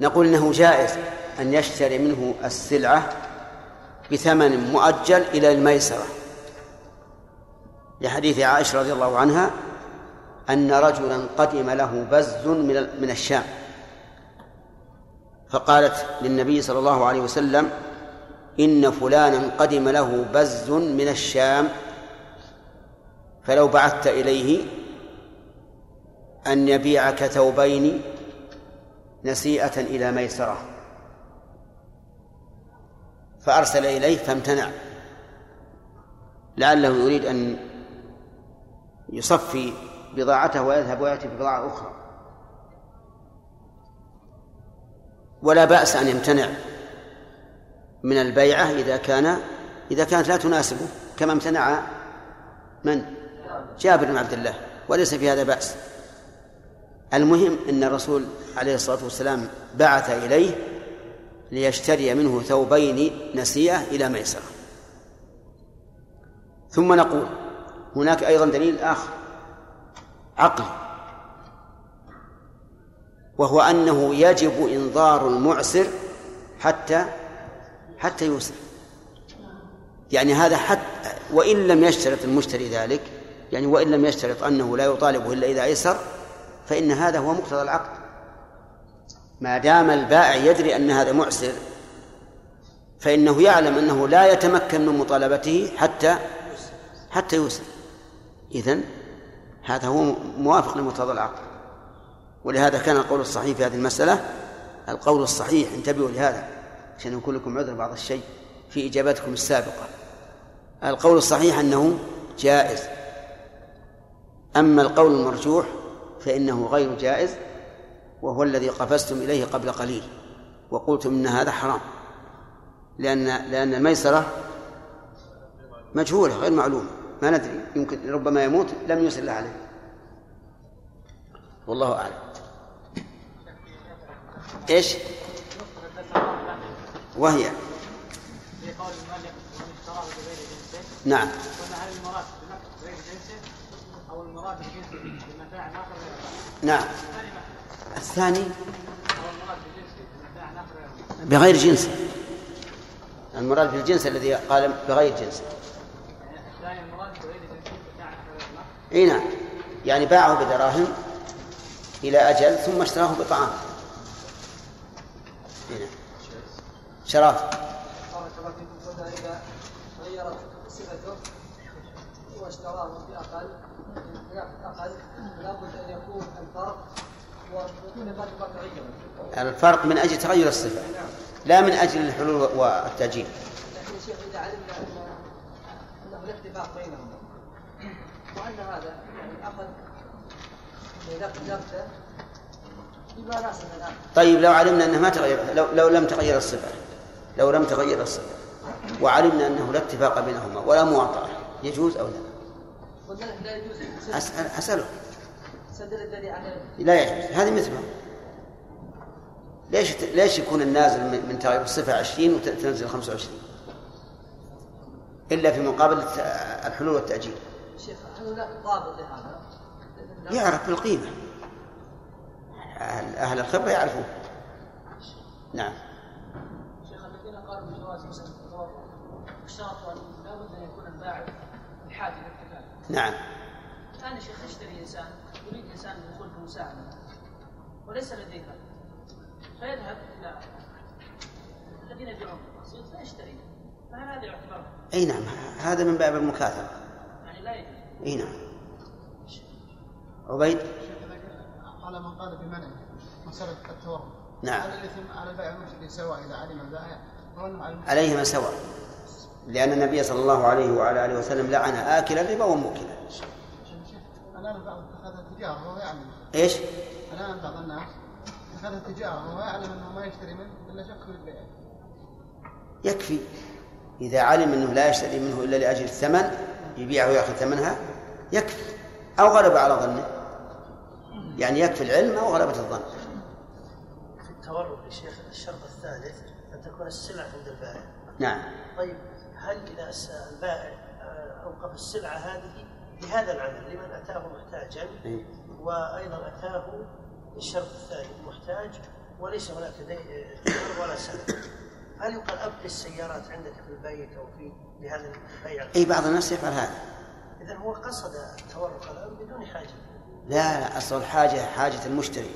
[SPEAKER 1] نقول إنه جائز أن يشتري منه السلعة بثمن مؤجل إلى الميسرة. لحديث عائشة رضي الله عنها أن رجلا قدم له بز من من الشام. فقالت للنبي صلى الله عليه وسلم إن فلانا قدم له بز من الشام. فلو بعثت إليه أن يبيعك ثوبين نسيئة إلى ميسرة. فأرسل إليه فامتنع. لعله يريد أن يصفي بضاعته ويذهب ويأتي ببضاعة أخرى. ولا بأس أن يمتنع من البيعة إذا كان إذا كانت لا تناسبه كما امتنع من؟ جابر بن عبد الله وليس في هذا بأس. المهم أن الرسول عليه الصلاة والسلام بعث إليه ليشتري منه ثوبين نسيئة إلى ميسرة. ثم نقول هناك أيضا دليل آخر. عقلي وهو أنه يجب إنظار المعسر حتى حتى يوسر. يعني هذا حتى وإن لم يشترط المشتري ذلك يعني وإن لم يشترط أنه لا يطالبه إلا إذا أيسر فإن هذا هو مقتضى العقد ما دام البائع يدري أن هذا معسر فإنه يعلم أنه لا يتمكن من مطالبته حتى حتى يوسر. إذن هذا هو موافق لمقتضى العقد ولهذا كان القول الصحيح في هذه المسألة القول الصحيح انتبهوا لهذا عشان يكون لكم عذر بعض الشيء في إجابتكم السابقة. القول الصحيح أنه جائز. أما القول المرجوح فإنه غير جائز وهو الذي قفزتم إليه قبل قليل وقلتم إن هذا حرام. لأن لأن الميسرة مجهولة غير معلومة. ما ندري يمكن ربما يموت لم له عليه. والله أعلم. إيش؟ وهي.
[SPEAKER 8] جنسه
[SPEAKER 1] نعم.
[SPEAKER 8] جنسه
[SPEAKER 1] نعم. الثاني؟ بغير جنس. المراد بالجنس الذي قال بغير جنس
[SPEAKER 8] الثاني المراد بغير جنسه بمتاع اخر غير
[SPEAKER 1] إي نعم. يعني باعه بدراهم إلى أجل ثم اشتراه بطعام. إي نعم.
[SPEAKER 14] صفته واشتراه أقل لابد ان يكون الفرق
[SPEAKER 1] الفرق من أجل تغير الصفة لا من أجل الحلول والتأجيل.
[SPEAKER 14] لكن يا شيخ إذا علمنا لا اتفاق بينهم وان هذا يعني بما ناسب الان
[SPEAKER 1] طيب لو علمنا أنه ما تغير لو, لو لم تغير الصفة لو لم تغير الصفة وعلمنا أنه لا اتفاق بينهما ولا مواطأة يجوز أو لا؟
[SPEAKER 14] لا يجوز.
[SPEAKER 1] أسأل أسأله.
[SPEAKER 14] سدل الدليل على
[SPEAKER 1] لا يجوز. هذه مثله ليش ليش يكون النازل من من تغير الصفة 20 وتنزل 25 إلا في مقابل الحلول والتأجيل.
[SPEAKER 14] شيخ هل هناك ضابط لهذا؟
[SPEAKER 1] يعرف بالقيمه أهل أهل الخبرة يعرفون نعم.
[SPEAKER 8] شيخ الذين قالوا بجواز مثلا اشترطوا أن لابد أن يكون بحاجه للكفاءه
[SPEAKER 1] نعم.
[SPEAKER 8] الآن يا شيخ يشتري إنسان يريد إنسان الدخول في مساعدة وليس لديه فيذهب إلى الذين يبيعون فيشتري. فهل هذا يعتبر؟
[SPEAKER 1] أي نعم هذا من باب المكاثرة.
[SPEAKER 8] يعني لا يجوز.
[SPEAKER 1] إي نعم. عبيد؟
[SPEAKER 6] على من قال بمنع مسألة التورط
[SPEAKER 1] نعم.
[SPEAKER 6] هل الإثم على البائع والمشتري سواء إذا علم البائع على المشتري؟
[SPEAKER 1] عليهما سواء. لأن النبي صلى الله عليه وعلى آله وسلم لعن آكل الربا وموكله
[SPEAKER 6] الآن البعض اتخذها تجارة وهو يعلم.
[SPEAKER 1] إيش؟
[SPEAKER 6] الآن بعض الناس اتخذها تجارة وهو يعلم أنه ما يشتري منه إلا شك في البيع.
[SPEAKER 1] يكفي. إذا علم أنه لا يشتري منه إلا لأجل الثمن يبيعه ويأخذ ثمنها يكفي أو غلب على ظنه. يعني يكفي العلم أو غلبة الظن.
[SPEAKER 10] في التورق يا شيخ الشرط الثالث أن تكون السلعة عند البائع.
[SPEAKER 1] نعم.
[SPEAKER 10] طيب هل إذا البائع آه، أوقف السلعة هذه لهذا العمل لمن أتاه محتاجا
[SPEAKER 1] إيه.
[SPEAKER 10] وأيضا أتاه الشرط الثاني محتاج وليس هناك دي- تمر ولا سلف هل يقال أبقي السيارات عندك في البيت أو في لهذا البيع؟
[SPEAKER 1] أي بعض الناس يفعل هذا.
[SPEAKER 10] إذا هو قصد التورق الآن بدون حاجة.
[SPEAKER 1] لا لا أصل الحاجة حاجة المشتري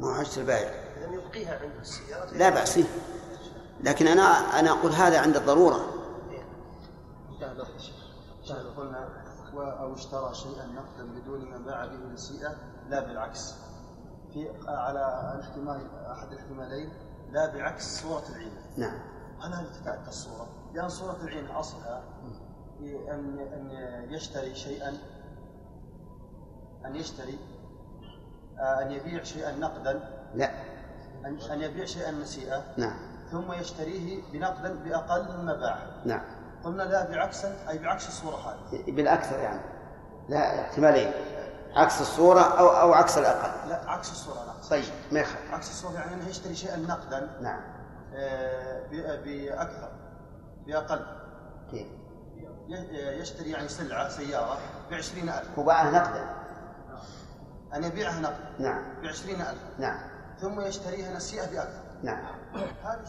[SPEAKER 1] مو حاجة البائع.
[SPEAKER 10] إذا يبقيها عنده السيارات
[SPEAKER 1] لا بأس. فيه لكن أنا أنا أقول هذا عند الضرورة.
[SPEAKER 2] شاهد قلنا و- أو اشترى شيئا نقدا بدون ما باع به نسيئة لا بالعكس. في على الاحتمال أحد الاحتمالين لا بعكس صورة العينة
[SPEAKER 1] نعم.
[SPEAKER 2] هل هذه تتأتى الصورة؟ لأن صورة العين أصلها أن أن يشتري شيئا أن يشتري آه، أن يبيع شيئا نقدا.
[SPEAKER 1] لا.
[SPEAKER 2] أن أن يبيع شيئا نسيئة
[SPEAKER 1] نعم.
[SPEAKER 2] ثم يشتريه بنقدا بأقل مما باعه
[SPEAKER 1] نعم.
[SPEAKER 2] قلنا لا بعكسا أي بعكس الصورة هذه.
[SPEAKER 1] بالأكثر يعني. لا احتمالين. عكس الصورة أو أو عكس الأقل.
[SPEAKER 2] لا عكس الصورة نعم
[SPEAKER 1] طيب ما يخالف.
[SPEAKER 2] عكس الصورة يعني أنه يشتري شيئا نقدا.
[SPEAKER 1] نعم.
[SPEAKER 2] آه، ب- بأكثر بأقل.
[SPEAKER 1] كيف؟
[SPEAKER 2] يشتري يعني سلعة سيارة بعشرين ألف.
[SPEAKER 1] وباعها نقدا.
[SPEAKER 2] أن يبيعها نقدا.
[SPEAKER 1] نعم.
[SPEAKER 2] بعشرين ألف.
[SPEAKER 1] نعم.
[SPEAKER 2] ثم يشتريها نسيئة بأكثر.
[SPEAKER 1] نعم.
[SPEAKER 2] هذه